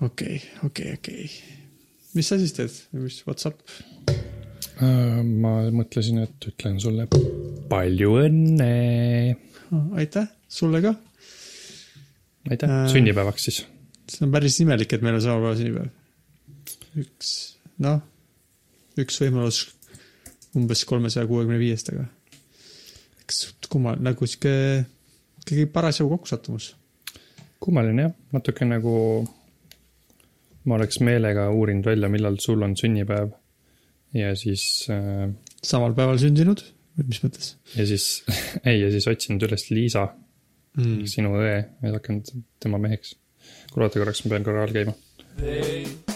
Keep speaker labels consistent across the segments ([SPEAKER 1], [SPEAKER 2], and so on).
[SPEAKER 1] okei, okei, okei. mis sa siis teed, mis Whatsapp?
[SPEAKER 2] Äh, ma mõtlesin, et ütlen sulle palju õnne.
[SPEAKER 1] aitäh, sulle ka.
[SPEAKER 2] aitäh
[SPEAKER 1] Äh.,
[SPEAKER 2] sünnipäevaks siis.
[SPEAKER 1] see on päris imelik, et meil on sama päeva sünnipäev. üks, noh, üks võimalus umbes kolmesaja kuuekümne viiest, aga eks kummal, nagu sihuke, ikkagi parasjagu kokkusattumus.
[SPEAKER 2] kummaline jah, natuke nagu ma oleks meelega uurinud välja, millal sul on sünnipäev. ja siis äh,,
[SPEAKER 1] samal päeval sündinud, mis mõttes
[SPEAKER 2] ja siis, ei, ja siis otsinud üles Liisa,
[SPEAKER 1] mm.?
[SPEAKER 2] sinu õe ja hakanud tema meheks. kuule, oota korraks, ma pean korra all käima.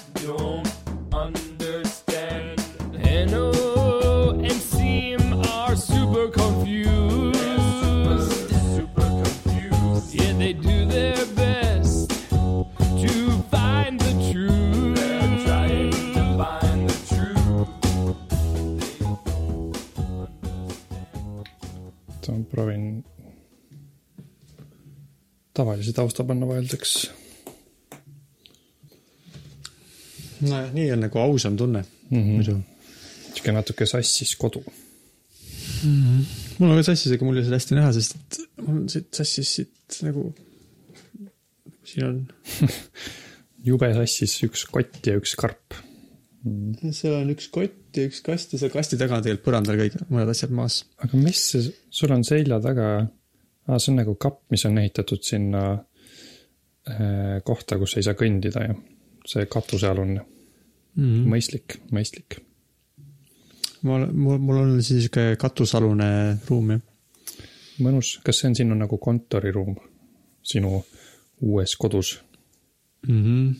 [SPEAKER 2] Proovin tavalise tausta panna vahelduseks
[SPEAKER 1] nojah, nii on nagu ausam tunne
[SPEAKER 2] mm. -hmm.
[SPEAKER 1] muidu.
[SPEAKER 2] sihuke natuke sassis kodu.
[SPEAKER 1] mul on ka sassis, aga mul ei ole seda hästi näha, sest et mul on siit sassis siit nagu, siin on,
[SPEAKER 2] jube sassis üks kott ja üks karp.
[SPEAKER 1] Seal on üks kott ja üks kast ja seal kasti taga on tegelikult põrandal kõik mõned asjad maas.
[SPEAKER 2] aga mis sul on selja taga ah,, see on nagu kapp, mis on ehitatud sinna äh, kohta, kus ei saa kõndida ja see katusealune
[SPEAKER 1] Mm
[SPEAKER 2] mm.,
[SPEAKER 1] -hmm.
[SPEAKER 2] mõistlik, mõistlik.
[SPEAKER 1] mul, mul, mul on siis sihuke katusalune ruum jah.
[SPEAKER 2] mõnus, kas see on sinu nagu kontoriruum sinu uues kodus?
[SPEAKER 1] mm. -hmm.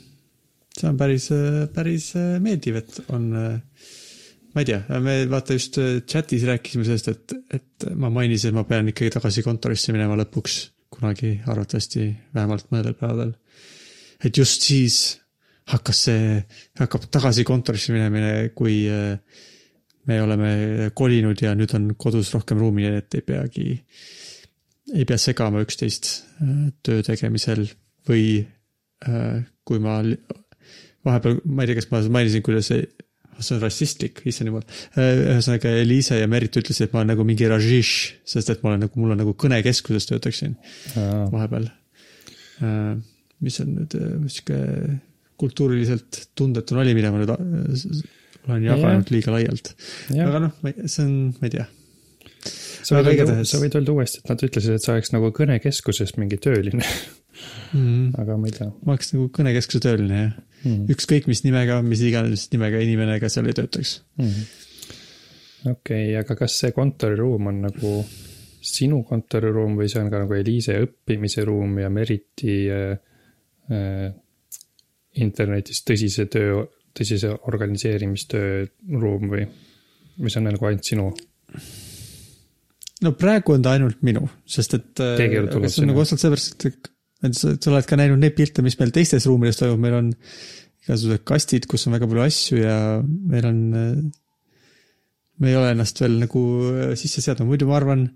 [SPEAKER 1] See on päris, päris meeldiv, et on, ma ei tea, me vaata just chatis rääkisime sellest, et, et ma mainisin, ma pean ikkagi tagasi kontorisse minema lõpuks kunagi, arvatavasti vähemalt mõnedel päevadel. et just siis hakkas see, hakkab tagasi kontorisse minemine, kui äh, me oleme kolinud ja nüüd on kodus rohkem ruumi, nii et ei peagi, ei pea segama üksteist äh, töö tegemisel või äh, kui ma vahepeal, ma ei tea, kas ma mainisin, kuidas see, see on rassistlik, issand jumal. ühesõnaga Eliise ja Merit ütlesid, et ma olen nagu mingi ražiš, sest et ma olen nagu, mul on nagu kõnekeskuses töötaksin vahepeal. mis on nüüd äh, sihuke kultuuriliselt tundetu nali, mida ma nüüd äh, olen jaganud liiga laialt. aga noh, see on, ma ei tea.
[SPEAKER 2] sa võid öelda sa võid öelda uuesti, et nad ütlesid, et sa oleks nagu kõnekeskuses mingi tööline,
[SPEAKER 1] Mm,
[SPEAKER 2] aga ma ei tea
[SPEAKER 1] ma oleks nagu kõnekeskuse tööline jah.
[SPEAKER 2] mm..
[SPEAKER 1] ükskõik mis nimega, mis iganes nimega inimene ka seal ei töötaks.
[SPEAKER 2] Mhm. okei, aga kas see kontoriruum on nagu sinu kontoriruum või see on ka nagu Eliise õppimise ruum ja Meriti äh, äh, internetis tõsise töö, tõsise organiseerimistöö ruum või, või see on nagu ainult sinu?
[SPEAKER 1] no praegu on ta ainult minu, sest et.
[SPEAKER 2] Keegi ei ole tulnud
[SPEAKER 1] see on nagu otseselt seepärast, et, et sa, sa oled ka näinud neid pilte, mis meil teistes ruumides toimub, meil on igasugused kastid, kus on väga palju asju ja meil on. me ei ole ennast veel nagu äh, sisse seadnud, muidu ma arvan,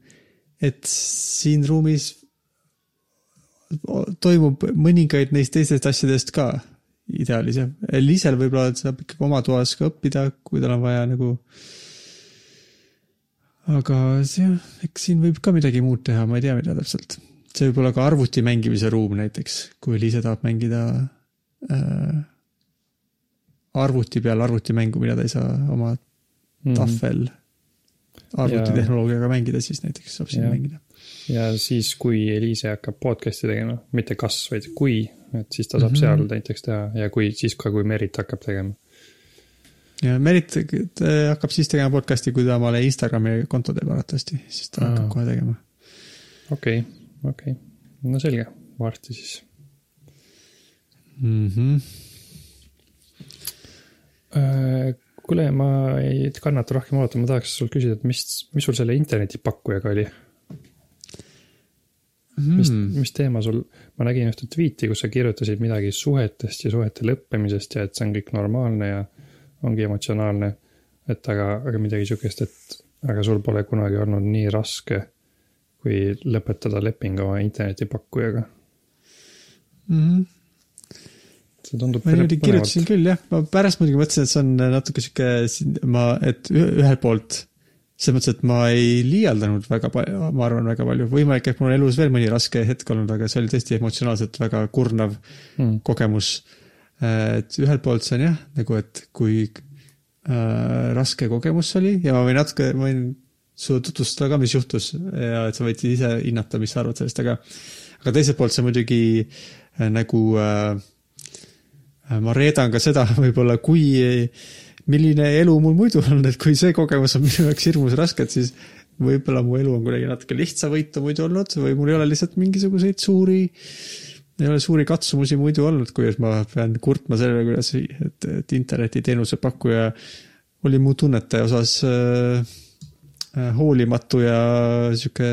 [SPEAKER 1] et siin ruumis toimub mõningaid neist teistest asjadest ka ideaalis jah. Liisel võib-olla saab ikkagi oma toas ka õppida, kui tal on vaja nagu aga see eks siin võib ka midagi muud teha, ma ei tea, mida täpselt. See võib olla ka arvuti mängimise ruum näiteks, kui Liise tahab mängida äh, arvuti peal arvutimängu, mida ta ei saa oma
[SPEAKER 2] Mhm.
[SPEAKER 1] tahvel arvutitehnoloogiaga mängida, siis näiteks saab siin
[SPEAKER 2] Jah.
[SPEAKER 1] mängida.
[SPEAKER 2] ja siis, kui Eliise hakkab podcast'i tegema, mitte kas, vaid kui, et siis ta saab mm. -hmm. seal näiteks teha ja kui, siis ka, kui Merit hakkab tegema.
[SPEAKER 1] ja Merit hakkab siis tegema podcast'i, kui ta omale Instagrami konto teeb arvatavasti, siis ta
[SPEAKER 2] Aa.
[SPEAKER 1] hakkab kohe tegema.
[SPEAKER 2] okei okay,, okei okay., no selge, varsti siis
[SPEAKER 1] Mm -hmm.
[SPEAKER 2] kuule, ma ei kannata rohkem oodata, ma tahaks sult küsida, et mis, mis sul selle internetipakkujaga oli? mis
[SPEAKER 1] Hmm.
[SPEAKER 2] mm., mis teema sul, ma nägin ühte tweet'i, kus sa kirjutasid midagi suhetest ja suhete lõppemisest ja et see on kõik normaalne ja ongi emotsionaalne. et aga, aga midagi sihukest, et aga sul pole kunagi olnud nii raske, kui lõpetada leping oma internetipakkujaga.
[SPEAKER 1] mm. -hmm.
[SPEAKER 2] see tundub
[SPEAKER 1] ma niimoodi kirjutasin küll jah, ma pärast muidugi mõtlesin, et see on natuke sihuke, ma, et ühe- ühelt poolt selles mõttes, et ma ei liialdanud väga palju, ma arvan väga palju, võimalik, et mul on elus veel mõni raske hetk olnud, aga see oli tõesti emotsionaalselt väga kurnav
[SPEAKER 2] Mm.
[SPEAKER 1] kogemus. et ühelt poolt see on jah, nagu et kui äh, raske kogemus oli ja ma võin natuke, ma võin sulle tutvustada ka, mis juhtus. Ja et sa võid ise hinnata, mis sa arvad sellest, aga aga teiselt poolt see muidugi äh, nagu äh, ma reedan ka seda võib-olla, kui, milline elu mul muidu on, et kui see kogemus on minu jaoks hirmus raske, et siis võib-olla mu elu on kuidagi natuke lihtsavõitu muidu olnud või mul ei ole lihtsalt mingisuguseid suuri, ei ole suuri katsumusi muidu olnud, kuidas ma pean kurtma selle, kuidas, et, et internetiteenuse pakkuja oli mu tunnete osas äh, hoolimatu ja sihuke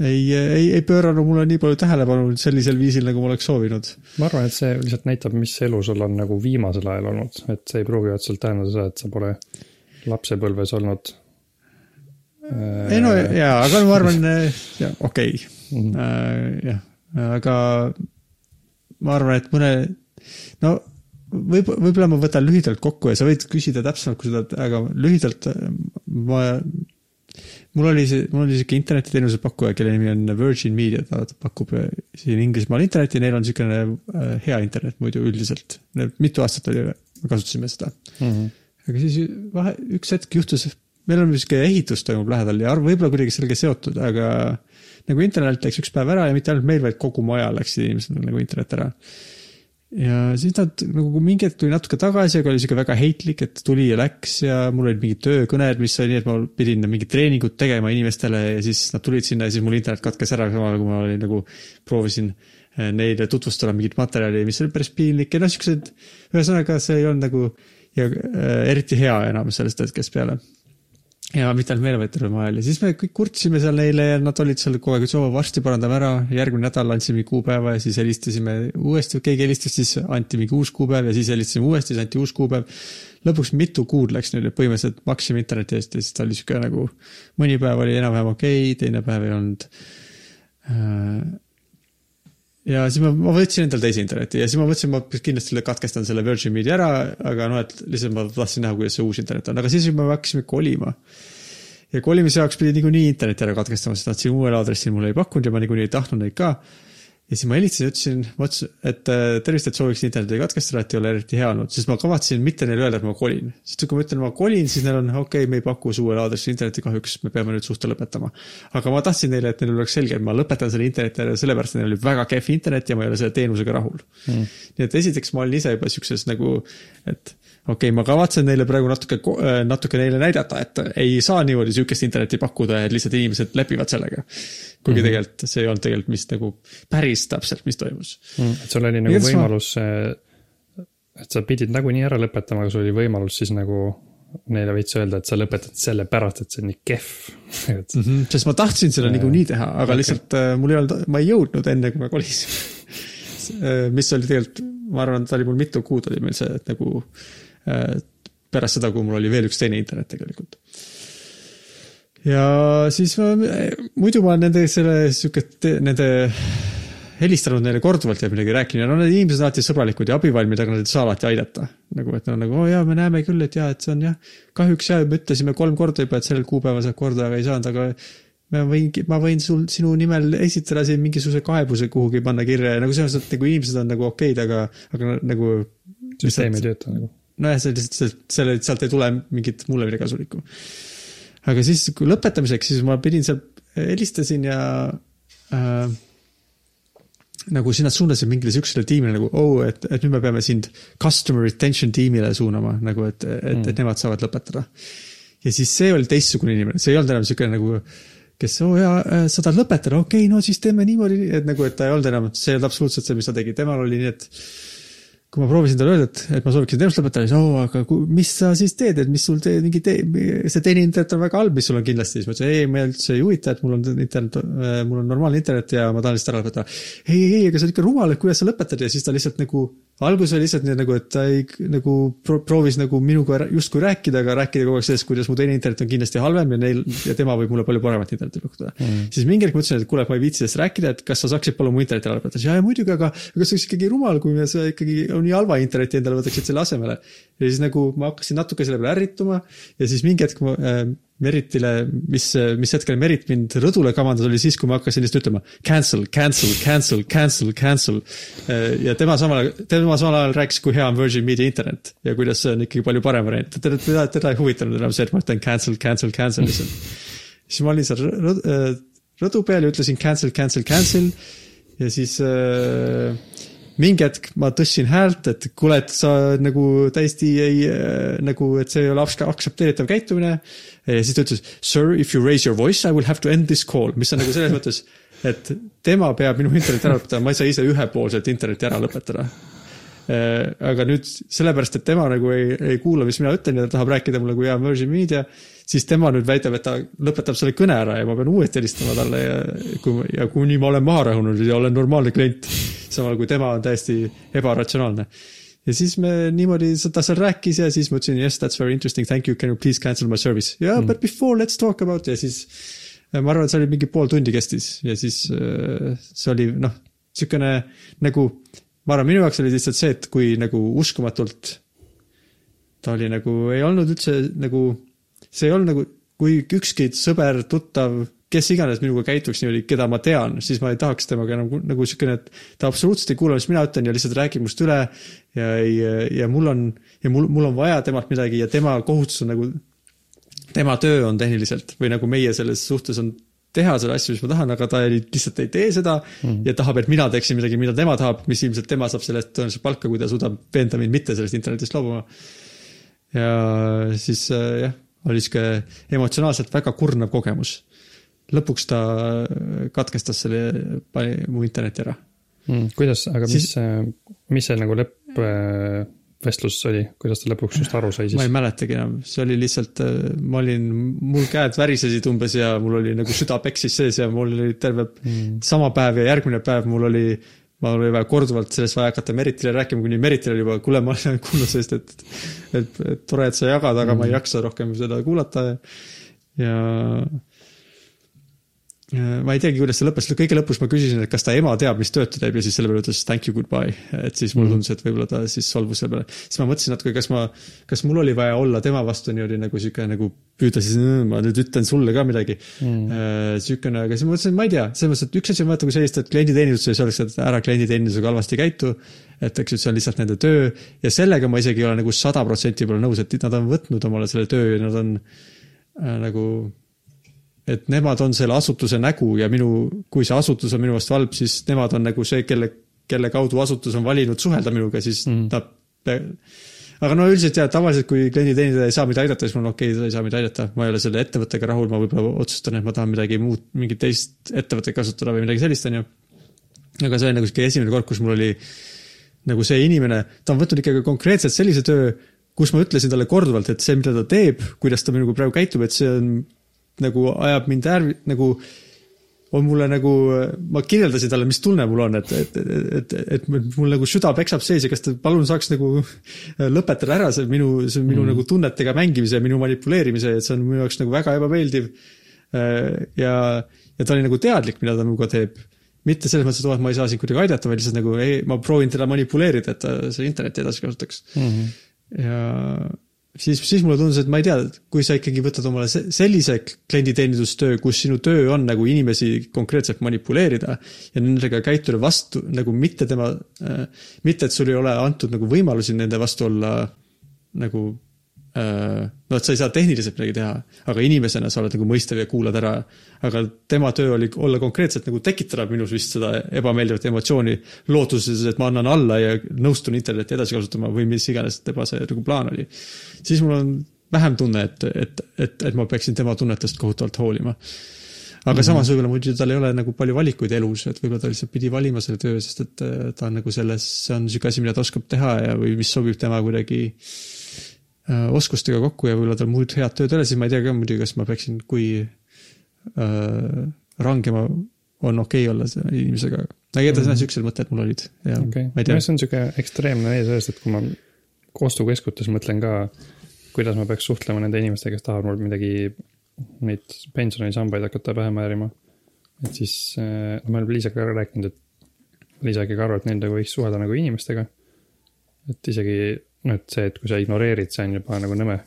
[SPEAKER 1] ei, ei, ei pööranud mulle nii palju tähelepanu sellisel viisil, nagu ma oleks soovinud
[SPEAKER 2] ma arvan, et see lihtsalt näitab, mis elu sul on nagu viimasel ajal olnud, et see ei pruugi otseselt tähendada seda, et sa pole lapsepõlves olnud.
[SPEAKER 1] ei no jaa, aga ma arvan, jah, okei
[SPEAKER 2] Mhm.
[SPEAKER 1] okay., jah, aga ma arvan, et mõne, no võib, võib-olla ma võtan lühidalt kokku ja sa võid küsida täpsemalt, kui sa tahad, aga lühidalt äh, ma, mul oli see, mul oli sihuke internetiteenuse pakkuja, kelle nimi on Virgin Media, ta pakub äh, siin Inglismaal internetti, neil on niisugune äh, hea internet muidu üldiselt. mitu aastat oli, me kasutasime seda
[SPEAKER 2] Mhm.
[SPEAKER 1] aga siis vahe, üks hetk juhtus, meil on sihuke ehitus toimub lähedal ja arv- võib-olla kuidagi sellega seotud, aga nagu internet läks üks päev ära ja mitte ainult meil, vaid kogu maja läksid inimesed nagu internet ära. Ja siis nad nagu mingi hetk tuli natuke tagasi, aga oli sihuke väga heitlik, et tuli ja läks ja mul olid mingid töökõned, mis oli nii, et ma pidin mingit treeningut tegema inimestele ja siis nad tulid sinna ja siis mul internet katkes ära, samal ajal kui ma olin nagu, proovisin eh, neile tutvustada mingit materjali, mis oli päris piinlik ja noh, siuksed, ühesõnaga see ei olnud nagu ja äh, eriti hea enam sellest hetkest peale. Ja mitte ainult meile, vaid terve maailm ja siis me kõik kurtsime seal neile ja nad olid seal kogu aeg, et oo varsti parandame ära, järgmine nädal andsime kuupäeva ja siis helistasime uuesti, keegi helistas, siis anti mingi uus kuupäev ja siis helistasime uuesti, siis anti uus kuupäev. lõpuks mitu kuud läks neile, põhimõtteliselt maksime interneti eest ja siis ta oli sihuke nagu, mõni päev oli enam-vähem okei okay,, teine päev ei olnud. Äh, ja siis ma, ma võtsin endale teise interneti ja siis ma mõtlesin, ma kindlasti katkestan selle Virgin Media ära, aga noh, et lihtsalt ma tahtsin näha, kuidas see uus internet on, aga siis me hakkasime kolima. ja kolimise jaoks pidi niikuinii interneti ära katkestama, sest nad siin uuel aadressil mulle ei pakkunud ja ma niikuinii ei tahtnud neid ka. Ja siis ma helistasin, ütlesin, ma ütlesin, et äh, tervist, et sooviks interneti katkestada, et ei ole eriti hea olnud, sest ma kavatsesin mitte neile öelda, et ma kolin. sest kui ma ütlen, ma kolin, siis neil on okei okay,, me ei paku su uuel aadressil internetti kahjuks, me peame nüüd suhte lõpetama. aga ma tahtsin neile, et neil oleks selge, et ma lõpetan selle interneti ära sellepärast, et neil oli väga kehv internet ja ma ei ole selle teenusega rahul mm.. nii et esiteks ma olin ise juba siukses nagu, et okei okay,, ma kavatsen neile praegu natuke, natuke neile näidata, et ei saa niimoodi sihukest internetti pakkuda, et lihtsalt inimesed lepivad sellega. kuigi mm -hmm. tegelikult see ei olnud tegelikult, mis nagu päris täpselt, mis toimus.
[SPEAKER 2] Mm, et sul oli nagu
[SPEAKER 1] Igatahes ma-
[SPEAKER 2] võimalus, et sa pidid nagunii ära lõpetama, aga sul oli võimalus siis nagu neile veits öelda, et sa lõpetad sellepärast, et see on nii kehv. et
[SPEAKER 1] Mm -hmm. sest ma tahtsin seda niikuinii teha, aga okay. lihtsalt äh, mul ei olnud, ma ei jõudnud enne, kui ma kolisin. mis oli tegelikult, ma arvan, ta oli mul mitu kuud oli meil see, et nagu äh, pärast seda, kui mul oli veel üks teine internet tegelikult. ja siis ma, muidu ma nende selle sihuke, nende helistanud neile korduvalt ja midagi rääkinud ja no need inimesed on alati sõbralikud ja abivalmid, aga nad ei saa alati aidata. nagu, et nad on nagu, oo jaa, me näeme küll, et jaa, et see on jah, kahjuks jah, me ütlesime kolm korda juba, et sellel kuupäeval saab korda, aga ei saanud, aga ma võin, ma võin sul, sinu nimel esitada siin mingisuguse kaebuse kuhugi panna kirja ja nagu selles mõttes nagu inimesed on nagu okeid, aga, aga nagu
[SPEAKER 2] süsteem ei tööta nagu.
[SPEAKER 1] nojah, see lihtsalt, selle, sealt ei tule mingit mulle midagi kasulikku. aga siis lõpetamiseks, siis ma pidin seal, helistasin ja äh, nagu siis nad suunasid mingile siuksele tiimile nagu oh, et, et nüüd me peame sind customer retention tiimile suunama nagu, et, et mm., et nemad saavad lõpetada. ja siis see oli teistsugune inimene, see ei olnud enam siuke nagu, kes oo oh, jaa, sa tahad lõpetada, okei okay,, no siis teeme niimoodi, et nagu, et ta ei olnud enam, see ei olnud absoluutselt see, mis ta tegi, temal oli nii, et kui ma proovisin talle öelda, et, et ma sooviksin teenust lõpetada, siis oo, aga ku, mis sa siis teed, et mis sul tee, mingi tee, see internet on väga halb, mis sul on kindlasti, siis ma ütlesin, ei, mind üldse ei huvita, et mul on internet, mul on normaalne internet ja ma tahan lihtsalt ära lõpetada. ei, ei, aga see on ikka rumal, et kuidas sa lõpetad ja siis ta lihtsalt nagu alguses oli lihtsalt nii nagu, et ta ei nagu pro proovis nagu minuga justkui rääkida, aga rääkida kogu aeg sellest, kuidas mu teine internet on kindlasti halvem ja neil ja tema võib mulle palju paremat internetti pakkuda mm.. siis mingi hetk mõtlesin, et kuule, ma ei viitsi sellest rääkida, et kas sa saaksid palun mu interneti ära lõpetada, ja, ja muidugi, aga, aga see oleks ikkagi rumal, kui sa ikkagi nii halva interneti endale võtaksid selle asemele. ja siis nagu ma hakkasin natuke selle peale ärrituma ja siis mingi hetk ma äh, Meritile, mis, mis hetkel Merit mind rõdule kamandas, oli siis, kui ma hakkasin lihtsalt ütlema cancel, cancel, cancel, cancel, cancel. ja tema samal tema samal ajal rääkis, kui hea on Virgin Media internet ja kuidas see on ikkagi palju parem variant. teda, teda, teda ei huvitanud enam see, et ma ütlen cancel, cancel, cancel lihtsalt. siis ma olin seal rõd- rõdu peal ja ütlesin cancel, cancel, cancel ja siis äh, mingi hetk ma tõstsin häält, et kuule, et sa nagu täiesti ei äh, nagu, et see ei ole aktsepteeritav käitumine. ja siis ta ütles sir, if you raise your voice I will have to end this call, mis on nagu selles mõttes, et tema peab minu interneti ära lõpetama, ma ei saa ise ühepoolselt interneti ära lõpetada. aga nüüd sellepärast, et tema nagu ei, ei kuula, mis mina ütlen ja ta tahab rääkida mulle kui hea Virgin Media, siis tema nüüd väidab, et ta lõpetab selle kõne ära ja ma pean uuesti helistama talle ja kui, ja kuni ma olen maha rahunenud ja olen normaalne klient, samal kui tema on täiesti ebaratsionaalne. ja siis me niimoodi, ta seal rääkis ja siis ma ütlesin yes, that's very interesting, thank you, can you please cancel my service. yeah mm., but before let's talk about ja siis äh, ma arvan, et see oli mingi pool tundi kestis ja siis äh, see oli noh, niisugune nagu, ma arvan, minu jaoks oli lihtsalt see, et kui nagu uskumatult ta oli nagu, ei olnud üldse nagu, see ei olnud nagu, kui ükski sõber, tuttav, kes iganes minuga käituks niimoodi, keda ma tean, siis ma ei tahaks temaga enam nagu niisugune, et ta absoluutselt ei kuula, mis mina ütlen ja lihtsalt räägib must üle ja ei, ja mul on, ja mul, mul on vaja temalt midagi ja tema kohustus on nagu, tema töö on tehniliselt või nagu meie selles suhtes on teha selle asju, mis ma tahan, aga ta ei, lihtsalt ei tee seda mm. ja tahab, et mina teeksin midagi, mida tema tahab, mis ilmselt tema saab selle eest tõenäoliselt palka, kui ta suudab veenda mind mitte sellest internetist loobuma. ja siis äh, jah, oli sihuke emotsionaalselt väga kurnav kogemus. lõpuks ta katkestas selle, pani mu interneti ära.
[SPEAKER 2] mm,. kuidas, aga mis
[SPEAKER 1] Siis-
[SPEAKER 2] siis..., mis see nagu lõppvestlus oli, kuidas ta lõpuks just aru sai
[SPEAKER 1] ma ei
[SPEAKER 2] siis?
[SPEAKER 1] mäletagi enam, see oli lihtsalt, ma olin, mul käed värisesid umbes ja mul oli nagu süda peksis sees ja mul oli terve mm. sama päev ja järgmine päev mul oli, mul oli vaja korduvalt sellest vaja hakata Meritile rääkima, kuni Meritil oli juba, kuule, ma olen kuulnud sellest, et et, et tore, et sa jagad, aga mm. ma ei jaksa rohkem seda kuulata ja ja ma ei teagi, kuidas see lõppes, kõige lõpus ma küsisin, et kas ta ema teab, mis tööd ta teeb ja siis selle peale ütles thank you, goodbye. et siis mulle tundus, et võib-olla ta siis solvus selle peale. siis ma mõtlesin natuke, kas ma, kas mul oli vaja olla tema vastu niimoodi nagu sihuke nagu püüda siis, ma nüüd ütlen sulle ka midagi mm.. sihukene, aga siis ma mõtlesin, ma ei tea, selles mõttes, et üks asi on vaata, kui sellist, et klienditeeninduses öeldakse, et ära klienditeenindusega halvasti käitu. et eks ju, see on lihtsalt nende töö ja sellega ma isegi ei ole nagu sada protsenti võib-olla nõus, et nad on võtnud omale selle töö ja nad on äh, nagu et nemad on selle asutuse nägu ja minu, kui see asutus on minu vastu halb, siis nemad on nagu see, kelle, kelle kaudu asutus on valinud suhelda minuga, siis mm. nad aga no üldiselt jah, tavaliselt kui klienditeenindaja ei saa mind aidata, siis mul on okei okay,, ta ei saa mind aidata, ma ei ole selle ettevõttega rahul, ma võib-olla otsustan, et ma tahan midagi muud, mingit teist ettevõtet kasutada või midagi sellist, onju. aga see oli nagu sihuke esimene kord, kus mul oli nagu see inimene, ta on võtnud ikkagi konkreetselt sellise töö, kus ma ütlesin talle korduvalt, et see, mida ta teeb, kuidas ta minuga praegu käitub, et see on nagu ajab mind äärmi-, nagu on mulle nagu, ma kirjeldasin talle, mis tunne mul on, et, et, et, et mul nagu süda peksab sees ja kas ta palun saaks nagu lõpetada ära see minu, see minu mm. nagu tunnetega mängimise, minu manipuleerimise, et see on minu jaoks nagu väga ebameeldiv. ja, ja ta oli nagu teadlik, mida ta minuga teeb. mitte selles mõttes, et oh, et ma ei saa sind kuidagi aidata, vaid lihtsalt nagu ei, ma proovin teda manipuleerida, et ta seda internetti edasi kasutaks
[SPEAKER 2] Mm -hmm.
[SPEAKER 1] ja siis, siis mulle tundus, et ma ei tea, kui sa ikkagi võtad omale se- sellise klienditeenindustöö, kus sinu töö on nagu inimesi konkreetselt manipuleerida ja nendega käituda vastu nagu mitte tema äh,, mitte et sul ei ole antud nagu võimalusi nende vastu olla nagu äh, no et sa ei saa tehniliselt midagi teha, aga inimesena sa oled nagu mõistev ja kuulad ära. aga tema töö oli olla konkreetselt nagu tekitada minus vist seda ebameeldivat emotsiooni lootuses, et ma annan alla ja nõustun internetti edasi kasutama või mis iganes tema see nagu plaan oli. siis mul on vähem tunne, et, et, et, et ma peaksin tema tunnetest kohutavalt hoolima. aga mm -hmm. samas võib-olla muidu tal ei ole nagu palju valikuid elus, et võib-olla ta lihtsalt pidi valima selle töö, sest et äh, ta on nagu selles, see on sihuke asi, mida ta oskab teha ja, või mis sobib tema kuidagi äh, oskustega kokku ja võib-olla tal muud head tööd ei ole, siis ma ei tea ka muidugi, kas ma peaksin, kui äh, rangema on okei okay olla selle inimesega no igatahes mm. siuksed mõtted mul olid ja
[SPEAKER 2] okei
[SPEAKER 1] ma ei
[SPEAKER 2] okay.
[SPEAKER 1] tea,
[SPEAKER 2] see on sihuke ekstreemne näide sellest, et kui ma ostukeskutes mõtlen ka, kuidas ma peaks suhtlema nende inimestega, kes tahavad mul midagi, neid pensionisambaid hakata pähe määrima. et siis, no me oleme Liisaga ka rääkinud, et Liisa ikkagi arvab, et nendega võiks suhelda nagu inimestega. et isegi, et see, et kui sa ignoreerid, see on juba nagu nõme.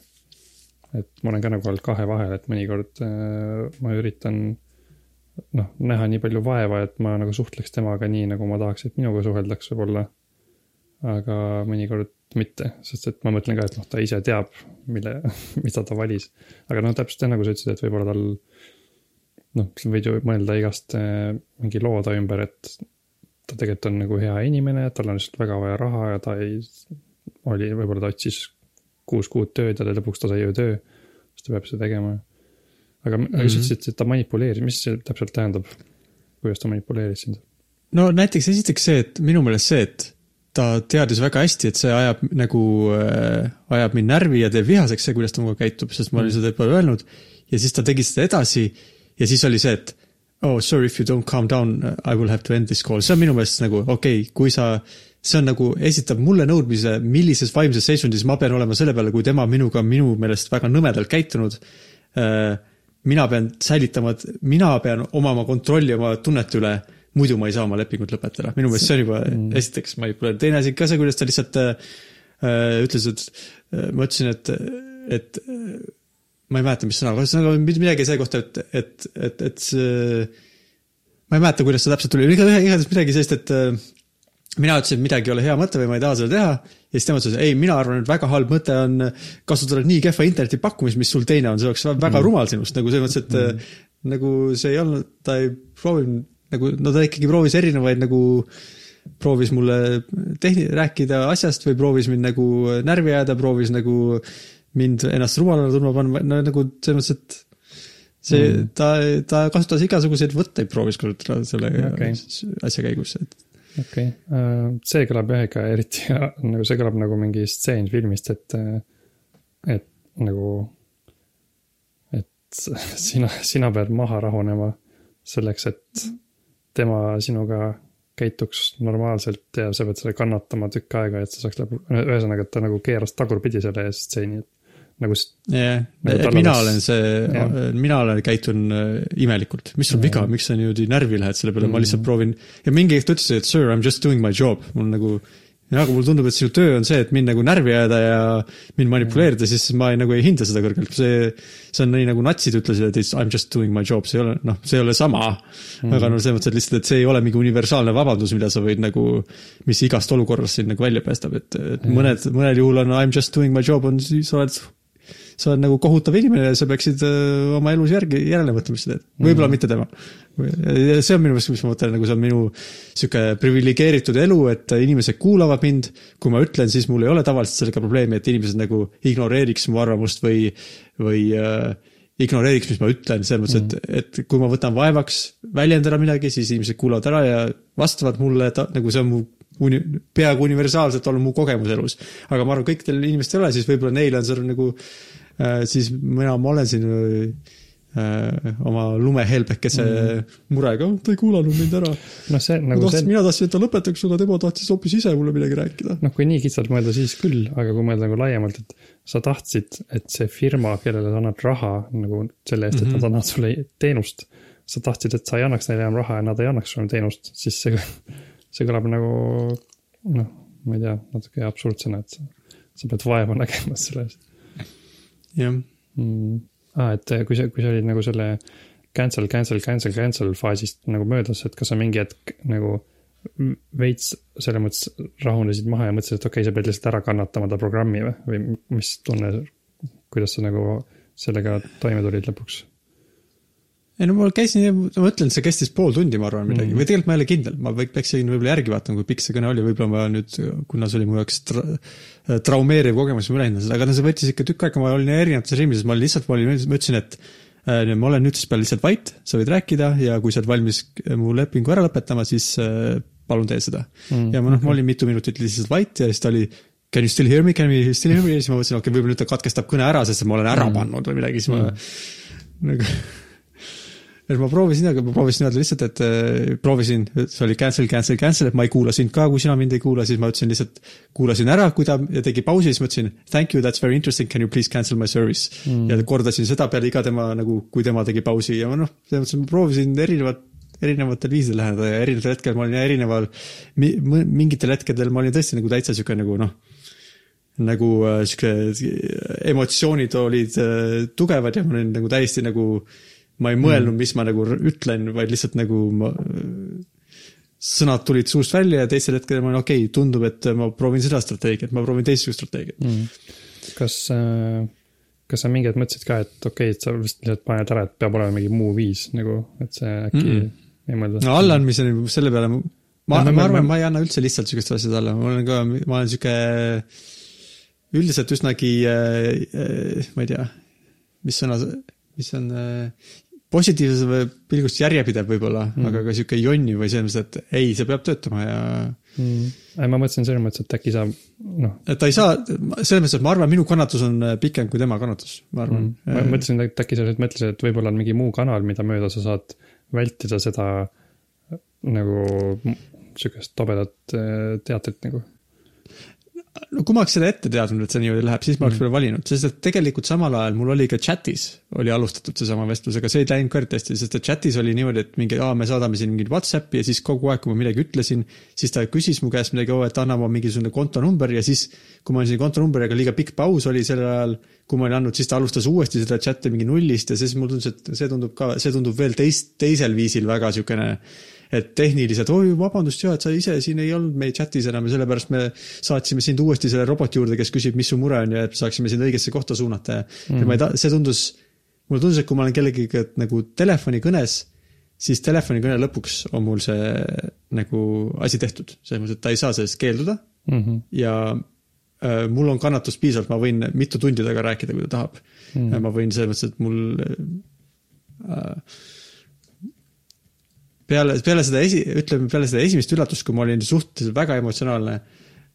[SPEAKER 2] et ma olen ka nagu olnud kahe vahel, et mõnikord äh, ma üritan noh, näha nii palju vaeva, et ma nagu suhtleks temaga nii, nagu ma tahaks, et minuga suheldaks võib-olla. aga mõnikord mitte, sest et ma mõtlen ka, et noh, ta ise teab, mille, mida ta valis. aga noh, täpselt nagu sa ütlesid, et võib-olla tal noh, sa võid ju mõelda igast äh, mingi looda ümber, et ta tegelikult on nagu hea inimene, tal on lihtsalt väga vaja raha ja ta ei, oli, võib-olla ta otsis kuus kuud tööd ja lõpuks ta sai ju töö, siis ta peab seda tegema. aga mm, -hmm. aga sa ütlesid, et ta manipuleeris, mis see täpselt tähendab? kuidas ta manipuleeris sind?
[SPEAKER 1] no näiteks esiteks see, et minu meelest see, et ta teadis väga hästi, et see ajab nagu äh,, ajab mind närvi ja teeb vihaseks see, kuidas ta minuga käitub, sest ma olin seda juba öelnud. ja siis ta tegi seda edasi ja siis oli see, et oh sorry if you don't calm down, I will have to end this call, see on minu meelest nagu okei okay,, kui sa, see on nagu, esitab mulle nõudmise, millises vaimses seisundis ma pean olema selle peale, kui tema minuga minu meelest väga nõmedalt käitunud. Äh, mina pean säilitama, mina pean omama kontrolli oma tunnete üle, muidu ma ei saa oma lepingut lõpetada, minu meelest see on juba mm. esiteks manipuleeriv, teine asi ka see, kuidas ta lihtsalt äh, äh, ütles, et äh, ma ütlesin, et, et ma ei mäleta, mis sõna, ühesõnaga midagi selle kohta, et, et, et, et see ma ei mäleta, kuidas see täpselt tuli, igatahes midagi sellist, et mina ütlesin, et midagi ei ole hea mõte või ma ei taha seda teha ja siis tema ütles, ei, mina arvan, et väga halb mõte on kasutada nii kehva interneti pakkumist, mis sul teine on, see oleks väga mm. rumal sinust, nagu selles mõttes, et mm. nagu see ei olnud, ta ei proovinud nagu, no ta ikkagi proovis erinevaid nagu, proovis mulle tehni-, rääkida asjast või proovis mind nagu närvi ajada, proovis nagu mind ennast rumalana tundma panna, no nagu selles mõttes, et see mm., ta, ta kasutas igasuguseid võtteid, proovis kasutada selle okay. asja käigus, et
[SPEAKER 2] okei okay., see kõlab jah ikka eriti hea, nagu see kõlab nagu mingi stseen filmist, et, et nagu, et sina, sina pead maha rahunema selleks, et tema sinuga käituks normaalselt ja sa pead seda kannatama tükk aega, et sa saaks lõpu, ühesõnaga, et ta nagu keeras tagurpidi selle stseeni, et nagu
[SPEAKER 1] jah,
[SPEAKER 2] Nagu
[SPEAKER 1] et mina olen see mina olen, käitun äh, imelikult, mis sul viga, miks sa niimoodi närvi lähed selle peale, ma lihtsalt
[SPEAKER 2] Mm.
[SPEAKER 1] proovin. ja mingi hetk ta ütles, et sir, I m just doing my job, mul nagu, jah, aga mulle tundub, et sinu töö on see, et mind nagu närvi ajada ja mind manipuleerida, siis ma ei, nagu ei hinda seda kõrgelt, see, see on nii nagu natsid ütlesid, et I m just doing my job, see ei ole, noh, see ei ole sama. Mm.. aga no selles mõttes, et lihtsalt, et see ei ole mingi universaalne vabandus, mida sa võid nagu, mis igast olukorrast sind nagu välja päästab, et, et mõned, mõnel juhul on I m just doing my job on, siis oled sa oled nagu kohutav inimene ja sa peaksid öö, oma elus järgi, järele mõtlema, mis sa teed. võib-olla mm. mitte tema. see on minu meelest, mis ma mõtlen, nagu see on minu sihuke priviligeeritud elu, et inimesed kuulavad mind. kui ma ütlen, siis mul ei ole tavaliselt sellega probleemi, et inimesed nagu ignoreeriks mu arvamust või, või äh, ignoreeriks, mis ma ütlen, selles mõttes, et, et kui ma võtan vaevaks väljendada midagi, siis inimesed kuulavad ära ja vastavad mulle, nagu see on mu uni-, peaaegu universaalselt olnud mu kogemus elus. aga ma arvan, kõikidel inimestel ei ole, siis võib-olla neil on seal nagu äh, siis mina, ma olen siin äh, oma lumehelbekese mm. murega, ta ei kuulanud mind ära.
[SPEAKER 2] noh, see nagu
[SPEAKER 1] tahtsin,
[SPEAKER 2] see,
[SPEAKER 1] mina tahtsin, et ta lõpetaks, aga tema tahtis hoopis ise mulle midagi rääkida.
[SPEAKER 2] noh, kui nii kitsalt mõelda, siis küll, aga kui mõelda nagu laiemalt, et sa tahtsid, et see firma, kellele sa annad raha nagu selle eest, et nad annavad sulle teenust, sa tahtsid, et sa ei annaks neile enam raha ja nad ei annaks sulle teenust, siis see, see kõlab nagu noh, ma ei tea, natuke absurdsena, et sa, sa pead vaeva nägema selle eest
[SPEAKER 1] jah,
[SPEAKER 2] mm.. aa, et kui sa, kui sa olid nagu selle cancel, cancel, cancel, cancel faasist nagu möödas, et kas sa mingi hetk nagu veits selles mõttes rahunesid maha ja mõtlesid, et okei okay,, sa pead lihtsalt ära kannatama ta programmi või, või mis tunne, kuidas sa nagu sellega toime tulid lõpuks?
[SPEAKER 1] Ei no ma käisin, ma ütlen, see kestis pool tundi, ma arvan, midagi mm., või tegelikult ma ei ole kindel, ma peaksin võib-olla järgi vaatama, kui pikk see kõne oli, võib-olla ma nüüd, kuna see oli mu jaoks tra traumeeriv kogemus, ma ülehindan seda, aga no see võttis ikka tükk aega, ma olin erinevates riimides, ma olin lihtsalt, ma olin, ma ütlesin, et äh, ma olen nüüd siis peale lihtsalt vait, sa võid rääkida ja kui sa oled valmis mu lepingu ära lõpetama, siis äh, palun tee seda mm.. ja ma noh, ma olin mitu minutit lihtsalt vait ja siis ta oli can you still hear me, can you still hear me ja siis ma mõtlesin, okei okay,, võib-olla nüüd ta katkestab kõne ära, sest ma olen ära pannud või midagi, siis ma nagu et ma proovisin, aga ma proovisin öelda lihtsalt, et äh, proovisin, see oli cancel, cancel, cancel, et ma ei kuula sind ka, kui sina mind ei kuula, siis ma ütlesin lihtsalt, kuulasin ära, kui ta tegi pausi, siis ma ütlesin thank you, that's very interesting, can you please cancel my service mm.. ja kordasin seda peale iga tema nagu, kui tema tegi pausi ja ma noh, selles mõttes ma proovisin erinevat erinevatel viisidel läheneda ja erinevatel hetkel ma olin erineval, mingitel hetkedel ma olin tõesti nagu täitsa sihuke nagu noh, nagu äh, sihuke emotsioonid olid äh, tugevad ja ma olin nagu täiesti nagu, ma ei mõelnud, mis ma nagu ütlen, vaid lihtsalt nagu ma, sõnad tulid suust välja ja teisel hetkel ma olin okei okay,, tundub, et ma proovin seda strateegiat, ma proovin teistsugust strateegiat.
[SPEAKER 2] mm.. kas äh,, kas sa mingi hetk mõtlesid ka, et okei okay,, et sa vist lihtsalt paned ära, et peab olema mingi muu viis nagu, et see äkki mm. -mm. ei mõelda?
[SPEAKER 1] no allaandmiseni selle peale, ma, ma, ma, arvan,
[SPEAKER 2] ma-
[SPEAKER 1] ei anna üldse lihtsalt sihukest asjad alla, ma olen ka, ma olen sihuke üldiselt üsnagi äh,, ma ei tea, mis sõna, mis on äh, positiivses või pilgust järjepidev võib-olla mm., aga ka sihuke jonni või selles mõttes, et ei, see peab töötama ja
[SPEAKER 2] mm.. ei, ma mõtlesin selles mõttes, et äkki sa noh,
[SPEAKER 1] et ta ei saa, selles mõttes, et ma arvan, minu kannatus on äh, pikem kui tema kannatus, ma arvan
[SPEAKER 2] mm.. ma mõtlesin, et äkki sa nüüd mõtlesid, et võib-olla on mingi muu kanal, mida mööda sa saad vältida seda nagu sihukest tobedat äh, teatrit nagu.
[SPEAKER 1] No kui ma oleks seda ette teadnud, et see niimoodi läheb, siis ma oleks võib-olla valinud, sest et tegelikult samal ajal mul oli ka chatis oli alustatud seesama vestlus, aga see ei läinud ka hästi, sest et chatis oli niimoodi, et mingi, aa, me saadame siin mingit Whatsappi ja siis kogu aeg, kui ma midagi ütlesin, siis ta küsis mu käest midagi, oo, et anna ma mingisugune kontonumber ja siis, kui ma andsin kontonumbri, aga liiga pikk paus oli sellel ajal, kui ma olin andnud, siis ta alustas uuesti seda chat'i mingi nullist ja siis mulle tundus, et see tundub ka, see tundub veel teist, teisel viisil väga siukene et tehniliselt, oi vabandust ja et sa ise siin ei olnud meie chatis enam ja sellepärast me saatsime sind uuesti selle roboti juurde, kes küsib, mis su mure on ja et saaksime sind õigesse kohta suunata ja mm., ja ma ei ta-, see tundus, mulle tundus, et kui ma olen kellegagi nagu telefonikõnes, siis telefonikõne lõpuks on mul see nagu asi tehtud, selles mõttes, et ta ei saa sellest keelduda
[SPEAKER 2] Mm -hmm.
[SPEAKER 1] ja äh, mul on kannatust piisavalt, ma võin mitu tundi temaga rääkida, kui ta tahab mm.. ma võin selles mõttes, et mul äh, peale, peale seda esi, ütleme peale seda esimest üllatust, kui ma olin suhteliselt väga emotsionaalne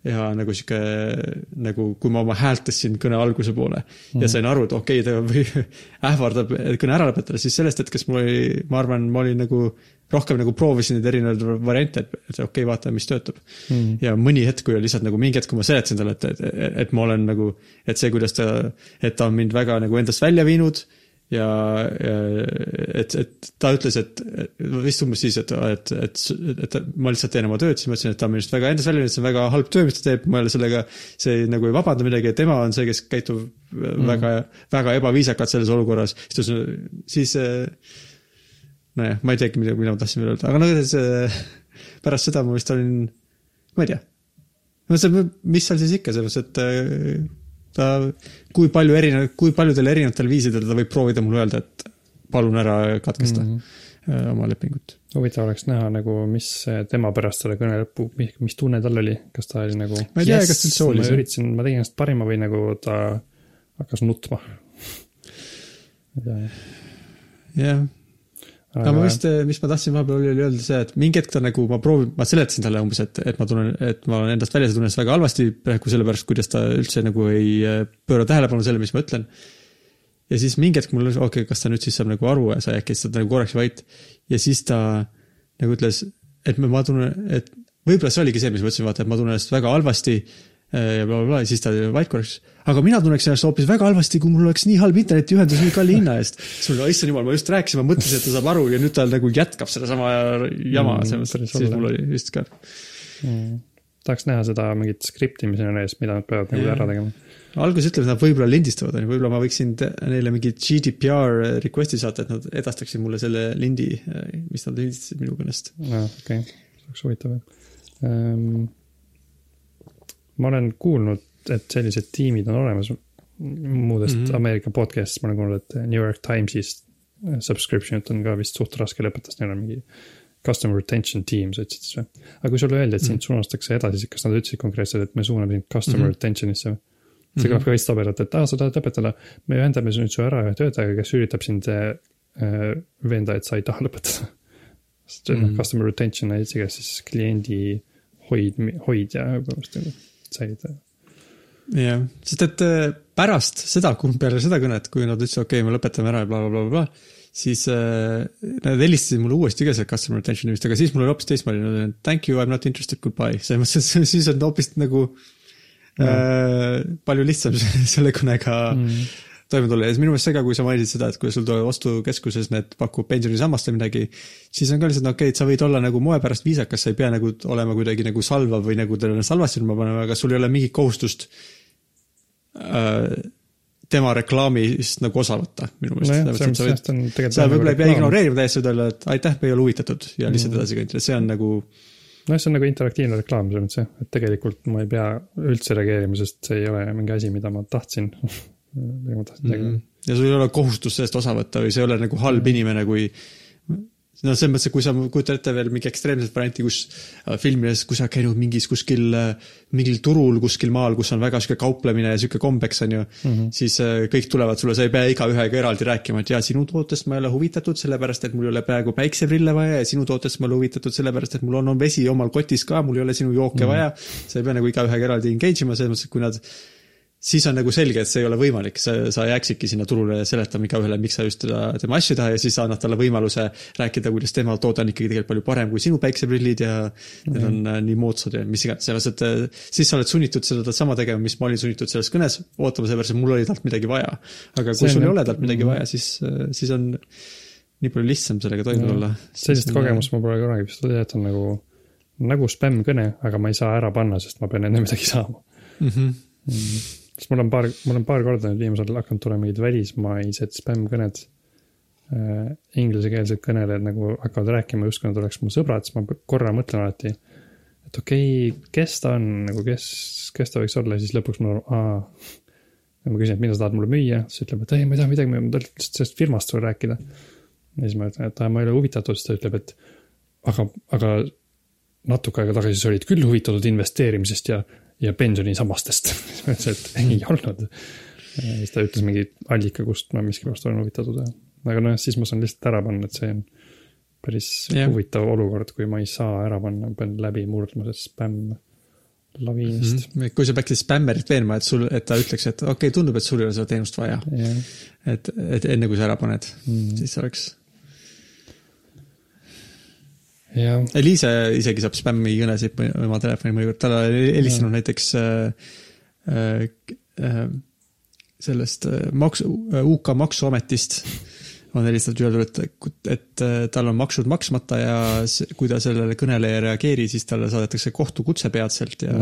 [SPEAKER 1] ja nagu sihuke, nagu kui ma oma häält tõstsin kõne alguse poole mm. ja sain aru, et okei okay,, ta ähvardab kõne ära lõpetada, siis sellest hetkest mul oli, ma arvan, ma olin nagu rohkem nagu proovisin neid erinevaid variante, et, et okei okay,, vaatame, mis töötab mm.. ja mõni hetk, kui oli lihtsalt nagu mingi hetk, kui ma seletasin talle, et, et, et, et ma olen nagu, et see, kuidas ta, et ta on mind väga nagu endast välja viinud ja, ja et, et ta ütles, et vist umbes siis, et, et, et, et ma lihtsalt teen oma tööd, siis ma ütlesin, et ta on minust väga viinud, see on väga halb töö, mis ta teeb, ma ei ole sellega, see nagu ei vabanda midagi, et tema on see, kes käitub mm. väga, väga ebaviisakalt selles olukorras, siis ta ütles, siis äh, nojah, ma ei teagi, mida, mida ma tahtsin veel öelda, aga no see, pärast seda ma vist olin, ma ei tea. no see, mis seal siis ikka selles, et äh, ta, kui palju erinev, kui paljudel erinevatel viisidel ta võib proovida mulle öelda, et palun ära katkesta mm -hmm. oma lepingut.
[SPEAKER 2] huvitav oleks näha nagu, mis tema pärast selle kõne lõppu, mis tunne tal oli, kas ta oli nagu.
[SPEAKER 1] Ma ei tea, kas ta üldse oli
[SPEAKER 2] ma üritasin, ma tegin ennast parima või nagu ta hakkas nutma. jah.
[SPEAKER 1] jah, aga ma vist, mis ma tahtsin vahepeal oli öelda see, et mingi hetk ta nagu, ma proovin, ma seletasin talle umbes, et, et ma tunnen, et ma olen endast väljas ja tunnen ennast väga halvasti praegu sellepärast, kuidas ta üldse nagu ei äh, pööra tähelepanu sellele, mis ma ütlen. ja siis mingi hetk mul oli, okei okay,, kas ta nüüd siis saab nagu aru ja sai äkki lihtsalt nagu korraks vait. ja siis ta nagu ütles, et ma, tunnen, et võib-olla see oligi see, mis ma ütlesin, vaata, et ma tunnen ennast väga halvasti ja blablabla ja siis ta oli vait korraks. aga mina tunneks ennast hoopis väga halvasti, kui mul oleks nii halb internetiühendus nii kalli hinna eest. siis mul issand jumal, ma just rääkisin, ma mõtlesin, et ta saab aru ja nüüd ta nagu jätkab sedasama jama
[SPEAKER 2] Mm,
[SPEAKER 1] mm,,
[SPEAKER 2] päris
[SPEAKER 1] siis mul oli vist ka.
[SPEAKER 2] mm.. tahaks näha seda mingit skriptimise eest, mida nad peavad nagu
[SPEAKER 1] Jah.
[SPEAKER 2] ära tegema.
[SPEAKER 1] alguses ütles, et nad võib-olla lindistavad, onju, võib-olla ma võiksin neile mingi GDPR request'i saata, et nad edastaksid mulle selle lindi, mis nad lindistasid minu kõnest.
[SPEAKER 2] aa, okei, see oleks huvitav jah um,. Ma olen kuulnud, et sellised tiimid on olemas muudest mm
[SPEAKER 1] Mhm.
[SPEAKER 2] -hmm. Ameerika podcast'ist ma olen kuulnud, et New York Times'is subscription'it on ka vist suht raske lõpetada, sest neil on mingi customer retention team, sa ütlesid siis või? aga kui sulle öeldi, et sind suunatakse edasi, siis kas nad ütlesid konkreetselt, et me suuname sind customer mm
[SPEAKER 1] Mhm.
[SPEAKER 2] -hmm. retention'isse või? see kõlab ka veits tobedalt, et aa, sa tahad lõpetada, me ühendame nüüd su ära ühe töötajaga, kes üritab sind äh, veenda, et sa ei taha lõpetada. sest noh
[SPEAKER 1] Mhm.
[SPEAKER 2] mm., customer retention on siis kliendi hoid, hoidja põhimõtteliselt nagu säilitaja.
[SPEAKER 1] jah, sest et äh, pärast seda, kui peale seda kõnet, kui nad ütlesid, okei okay,, me lõpetame ära ja blablabla, siis äh, nad helistasid mulle uuesti ka sealt customer retention'i vist, aga siis mul oli hoopis teistmoodi, thank you, I m not interested, goodbye, selles mõttes, siis on hoopis nagu äh, palju lihtsam selle kõnega mm. Toime tulla ja minu meelest see ka, kui sa mainisid seda, et kui sul tuleb ostukeskuses need pakub pensionisammast või midagi, siis on ka lihtsalt okei okay,, et sa võid olla nagu moe pärast viisakas, sa ei pea nagu olema kuidagi nagu salvav või nagu talle halvasti ilma panema, aga sul ei ole mingit kohustust äh, tema reklaamist nagu osa võtta, minu meelest
[SPEAKER 2] nojah, ta on tegelikult.
[SPEAKER 1] sa võib-olla ei pea. ignoreerima täiesti, võid öelda, et aitäh, me ei ole huvitatud ja lihtsalt edasi kõndida, see on nagu
[SPEAKER 2] noh, see on nagu interaktiivne reklaam selles mõttes jah, et tegelikult ma ei pea üldse reageerima, sest see ei ole mingi asi, mida ma tahtsin. ma tahtsin
[SPEAKER 1] mm. -hmm. ja sul ei ole kohustust sellest osa võtta või sa ei ole nagu halb inimene, kui no selles mõttes, et kui sa kujutad ette veel mingi ekstreemset varianti, kus äh, filmides, kui sa käinud mingis kuskil, mingil turul kuskil maal, kus on väga sihuke kauplemine ja sihuke kombeks on ju mm, -hmm. siis äh, kõik tulevad sulle, sa ei pea igaühega eraldi rääkima, et jaa, sinu tootest ma ei ole huvitatud, sellepärast et mul ei ole praegu päikseprille vaja ja sinu tootest ma ei ole huvitatud, sellepärast et mul on, on vesi omal kotis ka, mul ei ole sinu jooke mm -hmm. vaja. sa ei pea nagu igaühega eraldi engage ima, selles mõttes, et kui nad siis on nagu selge, et see ei ole võimalik, sa, sa jääksidki sinna turule seletama igaühele, miks sa just teda, tema asju ei taha ja siis sa annad talle võimaluse rääkida, kuidas tema toode on ikkagi tegelikult palju parem kui sinu päikseprillid ja mm -hmm. need on äh, nii moodsad ja mis iganes, selles, et äh, siis sa oled sunnitud seda sama tegema, mis ma olin sunnitud selles kõnes ootama, sellepärast et mul oli talt midagi vaja. aga kui
[SPEAKER 2] See on
[SPEAKER 1] sul ei ole talt midagi vaja, siis, siis on nii palju lihtsam sellega toime tulla.
[SPEAKER 2] sellist kogemust ma pole kunagi vist olnud, et on nagu, nagu spämmkõne, aga ma ei saa ära panna, sest ma pean enne midagi saama.
[SPEAKER 1] mm. -hmm.
[SPEAKER 2] Sest mul on paar, mul on paar korda nüüd viimasel ajal hakanud tulema mingid välismaised spämmkõned äh,. inglisekeelsed kõnelejad nagu hakkavad rääkima, justkui nad oleks mu sõbrad, siis ma korra mõtlen alati, et okei okay,, kes ta on nagu, kes, kes ta võiks olla ja siis lõpuks ma, aa. ja ma küsin, et mida sa tahad mulle müüa, siis ütleb, et ei, ma ei taha midagi müüa, ma tahan lihtsalt sellest firmast sulle rääkida. ja siis ma ütlen, et aa, ma ei ole huvitatud, siis ta ütleb, et aga, aga natuke aega tagasi sa olid küll huvitatud investeerimisest ja, ja pensionisammastest. siis ma ütlesin, et ei olnud. siis ta ütles mingi allika, kust ma miskipärast olen huvitatud ja, aga noh, siis ma saan lihtsalt ära panna, et see on päris yeah. huvitav olukord, kui ma ei saa ära panna, ma pean läbi murdma sellest spämm laviinist
[SPEAKER 1] Mm -hmm. kui sa peaksid spämmerit veenma, et sul, et ta ütleks, et okei okay,, tundub, et sul ei ole seda teenust vaja.
[SPEAKER 2] Yeah.
[SPEAKER 1] et, et enne kui sa ära paned Mm. -hmm. siis oleks. Eliise isegi saab spämmi kõnesid oma telefoni mõnikord, talle oli helistanud näiteks äh, äh, äh, sellest äh, maksu, UK maksuametist on helistatud ja öeldud, et, et äh, tal on maksud maksmata ja kui ta sellele kõnele ei reageeri, siis talle saadetakse kohtukutse peatselt ja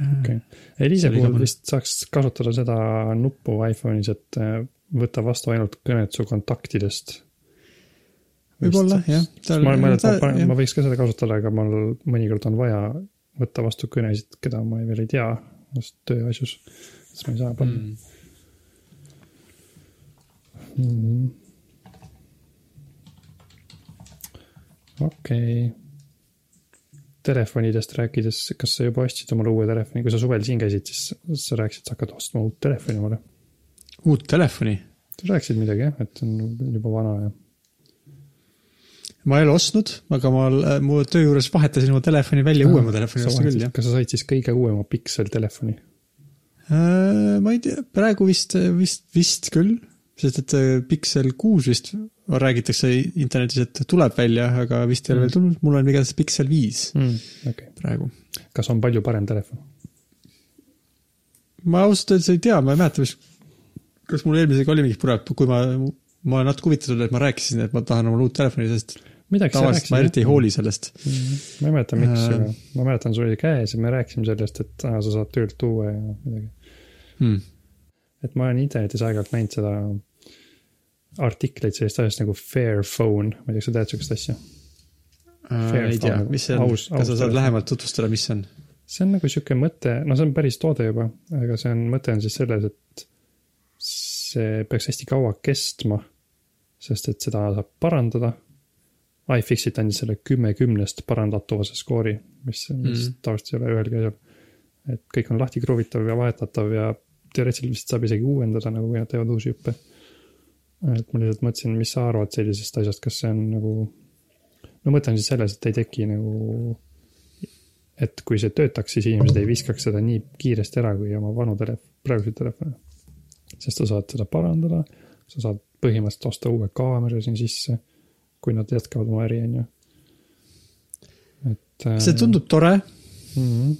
[SPEAKER 2] Mm. okei okay.. Eliise puhul vist saaks kasutada seda nuppu iPhone'is, et äh, võtta vastu ainult kõned su kontaktidest.
[SPEAKER 1] Võib-olla jah.
[SPEAKER 2] ma mõelnud, et ma, ma võiks ka seda kasutada, aga mul mõnikord on vaja võtta vastu kõnesid, keda ma veel ei tea, just tööasjus. siis ma ei saa panna
[SPEAKER 1] mm..
[SPEAKER 2] mm -hmm.. okei okay.. Telefonidest rääkides, kas sa juba ostsid omale uue telefoni, kui sa suvel siin käisid, siis sa rääkisid, sa hakkad ostma uut telefoni omale.
[SPEAKER 1] uut telefoni
[SPEAKER 2] sa rääkisid midagi jah, et on juba vana ja.
[SPEAKER 1] Ma ei ole ostnud, aga ma äh, mu töö juures vahetasin oma telefoni välja uuema telefoni vastu küll, jah.
[SPEAKER 2] kas sa said siis kõige uuema pikseltelefoni?
[SPEAKER 1] Äh, ma ei tea, praegu vist, vist, vist küll, sest et äh, Pixel kuus vist räägitakse internetis, et tuleb välja, aga vist ei ole veel tulnud, mul on igatahes Pixel viis
[SPEAKER 2] Mm, okei,
[SPEAKER 1] praegu.
[SPEAKER 2] kas on palju parem telefon?
[SPEAKER 1] ma ausalt öeldes ei tea, ma ei mäleta, mis, kas mul eelmisega oli mingi pure, kui ma, ma olen natuke huvitatud, et ma rääkisin, et ma tahan omale uut telefoni, sest tavaliselt ma eriti ei hooli sellest.
[SPEAKER 2] Mhm. ma ei mäleta, miks,
[SPEAKER 1] Äh.
[SPEAKER 2] aga ma mäletan, sul oli käes ja me rääkisime sellest, et aa, sa saad töölt tuua ja midagi.
[SPEAKER 1] Hmm.
[SPEAKER 2] et ma olen internetis aeg-ajalt näinud seda artikleid sellest asjast nagu Fairphone, ma ei tea, kas sa tead sihukest asja?
[SPEAKER 1] ei tea, mis see on, kas sa saad
[SPEAKER 2] telefon.
[SPEAKER 1] lähemalt tutvustada, mis see on?
[SPEAKER 2] see on nagu sihuke mõte, no see on päris toode juba, aga see on, mõte on siis selles, et see peaks hästi kaua kestma. sest et seda saab parandada. iFixit andis selle kümme kümnest parandatavuse skoori, mis mm. Tavaliselt ei ole ühelgi asjal. et kõik on lahti kruvitav ja vahetatav ja teoreetiliselt vist saab isegi uuendada, nagu kui nad teevad uusi hüppe. et ma lihtsalt mõtlesin, mis sa arvad sellisest asjast, kas see on nagu, no mõte on siis selles, et ei teki nagu et kui see töötaks, siis inimesed ei viskaks seda nii kiiresti ära kui oma vanu telef-, praeguseid telefone. sest sa saad seda parandada, sa saad põhimõtteliselt osta uue kaamera siin sisse, kui nad jätkavad oma äri, on ju. et.
[SPEAKER 1] see tundub tore,
[SPEAKER 2] mm. -hmm.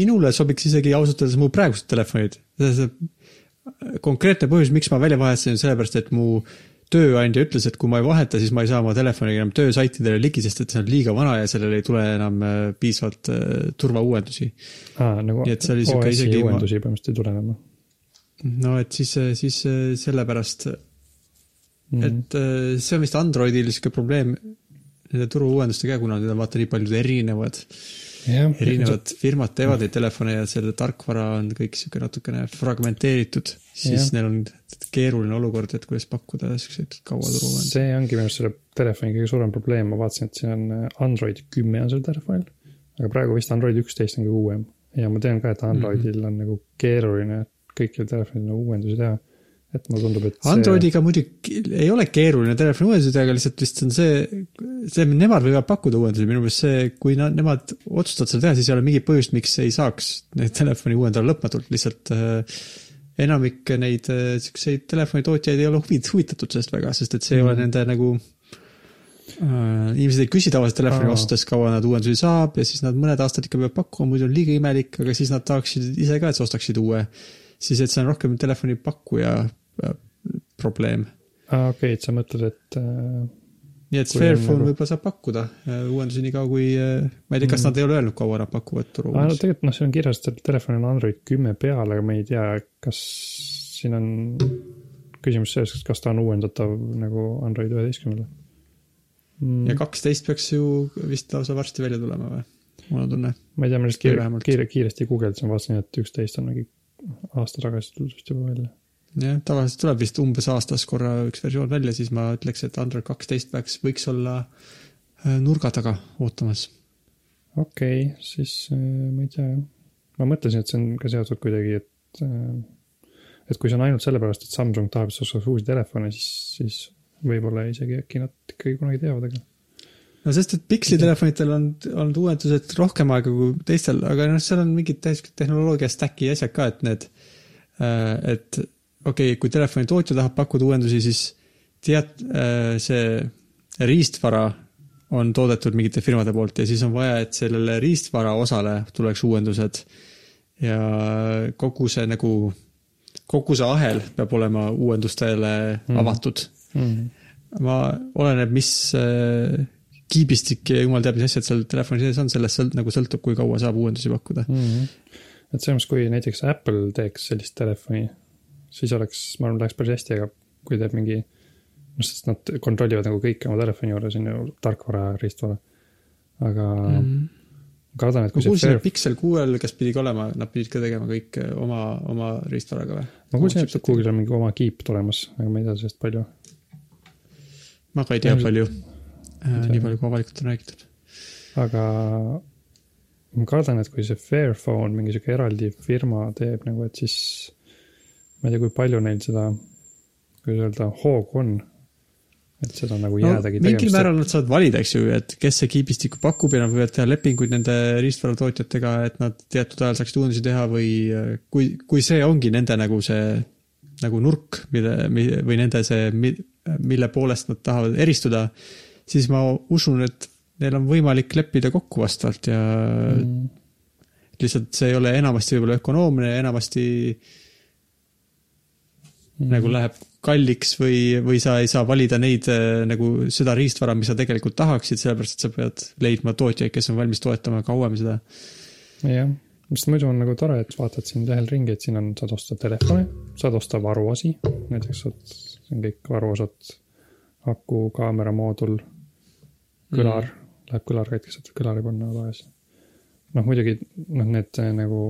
[SPEAKER 1] minule sobiks isegi ausalt öeldes mu praegused telefonid. konkreetne põhjus, miks ma välja vahetasin, sellepärast et mu tööandja ütles, et kui ma ei vaheta, siis ma ei saa oma telefoniga enam töösaitidele ligi, sest et see on liiga vana ja sellel ei tule enam äh, piisavalt äh, turvauuendusi.
[SPEAKER 2] aa, nagu
[SPEAKER 1] Nii et see oli sihuke isegi ma-
[SPEAKER 2] uuendusi põhimõtteliselt ei tule enam
[SPEAKER 1] no et siis, siis äh, sellepärast,
[SPEAKER 2] mm. -hmm.
[SPEAKER 1] et äh, see on vist Androidil sihuke probleem nende turuuuendustega, kuna need on vaata nii paljud erinevad,
[SPEAKER 2] jah,
[SPEAKER 1] erinevad firmad teevad neid telefone ja selle tarkvara on kõik sihuke natukene fragmenteeritud, siis
[SPEAKER 2] Jah.
[SPEAKER 1] neil on keeruline olukord, et kuidas pakkuda siukseid kaua turuuendusi.
[SPEAKER 2] see ongi minu arust selle telefoni kõige suurem probleem, ma vaatasin, et siin on äh, Android kümme on sellel telefonil. aga praegu vist Android üksteist on kõige uuem ja ma tean ka, et Androidil on nagu keeruline kõikidel telefonidel nagu uuendusi teha. Et mulle tundub, et see.
[SPEAKER 1] Androidiga muidugi ei ole keeruline telefoni uuendusi teha, aga lihtsalt vist on see, see, nemad võivad pakkuda uuendusi, minu meelest see, kui nad, nemad otsustavad seda teha, siis ei ole mingit põhjust, miks ei saaks neid telefoni uuendada lõpmatult, lihtsalt äh, enamik neid äh, siukseid telefonitootjaid ei ole huvit-, huvitatud sellest väga, sest et see ei ole
[SPEAKER 2] Mhm.
[SPEAKER 1] nende nagu äh, inimesed ei küsi tavaliselt telefoni ostes, kaua nad uuendusi saab ja siis nad mõned aastad ikka peavad pakkuma, muidu on liiga imelik, aga siis nad tahaksid ise ka, et sa ostaksid uue. siis, et see on rohkem telefonipakkuja probleem.
[SPEAKER 2] aa, okei, et sa mõtled, et äh,
[SPEAKER 1] nii et Fairphone
[SPEAKER 2] nagu-
[SPEAKER 1] võib-olla saab pakkuda äh, uuendusi nii kaua, kui äh, ma ei tea, kas
[SPEAKER 2] Mhm.
[SPEAKER 1] nad ei ole öelnud, kaua nad pakuvad turu uuendusi.
[SPEAKER 2] tegelikult noh, siin on kirjas, et telefonil on Android kümme peal, aga me ei tea, kas siin on küsimus selles, kas ta on uuendatav nagu Android üheteistkümnele mm,
[SPEAKER 1] ja. kaksteist peaks ju vist lausa varsti välja tulema või? mul on tunne.
[SPEAKER 2] ma ei tea, ma lihtsalt kiire, kiire, kiiresti guugeldasin, vaatasin, et üksteist on mingi aasta tagasi tulnud vist juba välja.
[SPEAKER 1] jah, tavaliselt tuleb vist umbes aastas korra üks versioon välja, siis ma ütleks, et Android kaksteist peaks, võiks olla äh, nurga taga ootamas.
[SPEAKER 2] okei okay,, siis äh, ma ei tea ma mõtlesin, et see on ka seotud kuidagi, et äh, et kui see on ainult sellepärast, et Samsung tahab, et sa ostaks uusi telefone, siis, siis võib-olla isegi äkki nad ikkagi kunagi teevad, aga
[SPEAKER 1] no sest, et Pixli telefonitel on olnud uuendused rohkem aega kui teistel, aga noh, seal on mingid täiesti tehnoloogia stack'i asjad ka, et need, et okei okay,, kui telefoni tootja tahab pakkuda uuendusi, siis tead, see riistvara on toodetud mingite firmade poolt ja siis on vaja, et sellele riistvara osale tuleks uuendused. ja kogu see nagu, kogu see ahel peab olema uuendustele
[SPEAKER 2] Mhm.
[SPEAKER 1] avatud
[SPEAKER 2] mm.
[SPEAKER 1] ma, oleneb, mis äh, kiibistik ja jumal teab, mis asjad seal telefoni sees on, sellest sõlt-, nagu sõltub, kui kaua saab uuendusi pakkuda.
[SPEAKER 2] Mm -hmm. et selles mõttes, kui näiteks Apple teeks sellist telefoni, siis oleks, ma arvan, läheks päris hästi, aga kui teeb mingi, noh, sest nad kontrollivad nagu kõike oma telefoni juures on ju tarkvara riistvara. aga mm. kardan, et
[SPEAKER 1] ma
[SPEAKER 2] kui see
[SPEAKER 1] kuulsin,
[SPEAKER 2] Fair
[SPEAKER 1] et, Pixel kuuel, kes pidi ka olema, nad pidid ka tegema kõik äh, oma, oma riistvaraga või?
[SPEAKER 2] ma kuulsin, et Google'il on mingi oma kiip tulemas, aga ma ei tea sellest palju.
[SPEAKER 1] ma ka ei tea palju,
[SPEAKER 2] tea.
[SPEAKER 1] nii palju, kui avalikult on räägitud.
[SPEAKER 2] aga ma kardan, et kui see Fairphone mingi sihuke eraldi firma teeb nagu, et siis ma ei tea, kui palju neil seda, kuidas öelda, hoogu on. et seda nagu
[SPEAKER 1] no
[SPEAKER 2] jäädagi
[SPEAKER 1] mingil määral nad saavad valida, eks ju, et kes see kiibistiku pakub ja nad võivad teha lepinguid nende riistvaratootjatega, et nad teatud ajal saaksid uuendusi teha või äh, kui, kui see ongi nende nagu see nagu nurk, mille, või nende see, mille poolest nad tahavad eristuda, siis ma usun, et neil on võimalik leppida kokku vastavalt ja mm. lihtsalt see ei ole enamasti võib-olla ökonoomne ja enamasti mm. nagu läheb kalliks või, või sa ei saa valida neid äh, nagu seda riistvara, mis sa tegelikult tahaksid, sellepärast et sa pead leidma tootjaid, kes on valmis toetama kauem seda.
[SPEAKER 2] jah, sest muidu on nagu tore, et vaatad siin lehel ringi, et siin on, saad osta telefoni, saad osta varuosi, näiteks saad, on kõik varuosad, aku, kaamera moodul, kõlar mm., läheb kõlarkett, saad kõlari panna tagasi. noh, muidugi noh, need äh, nagu,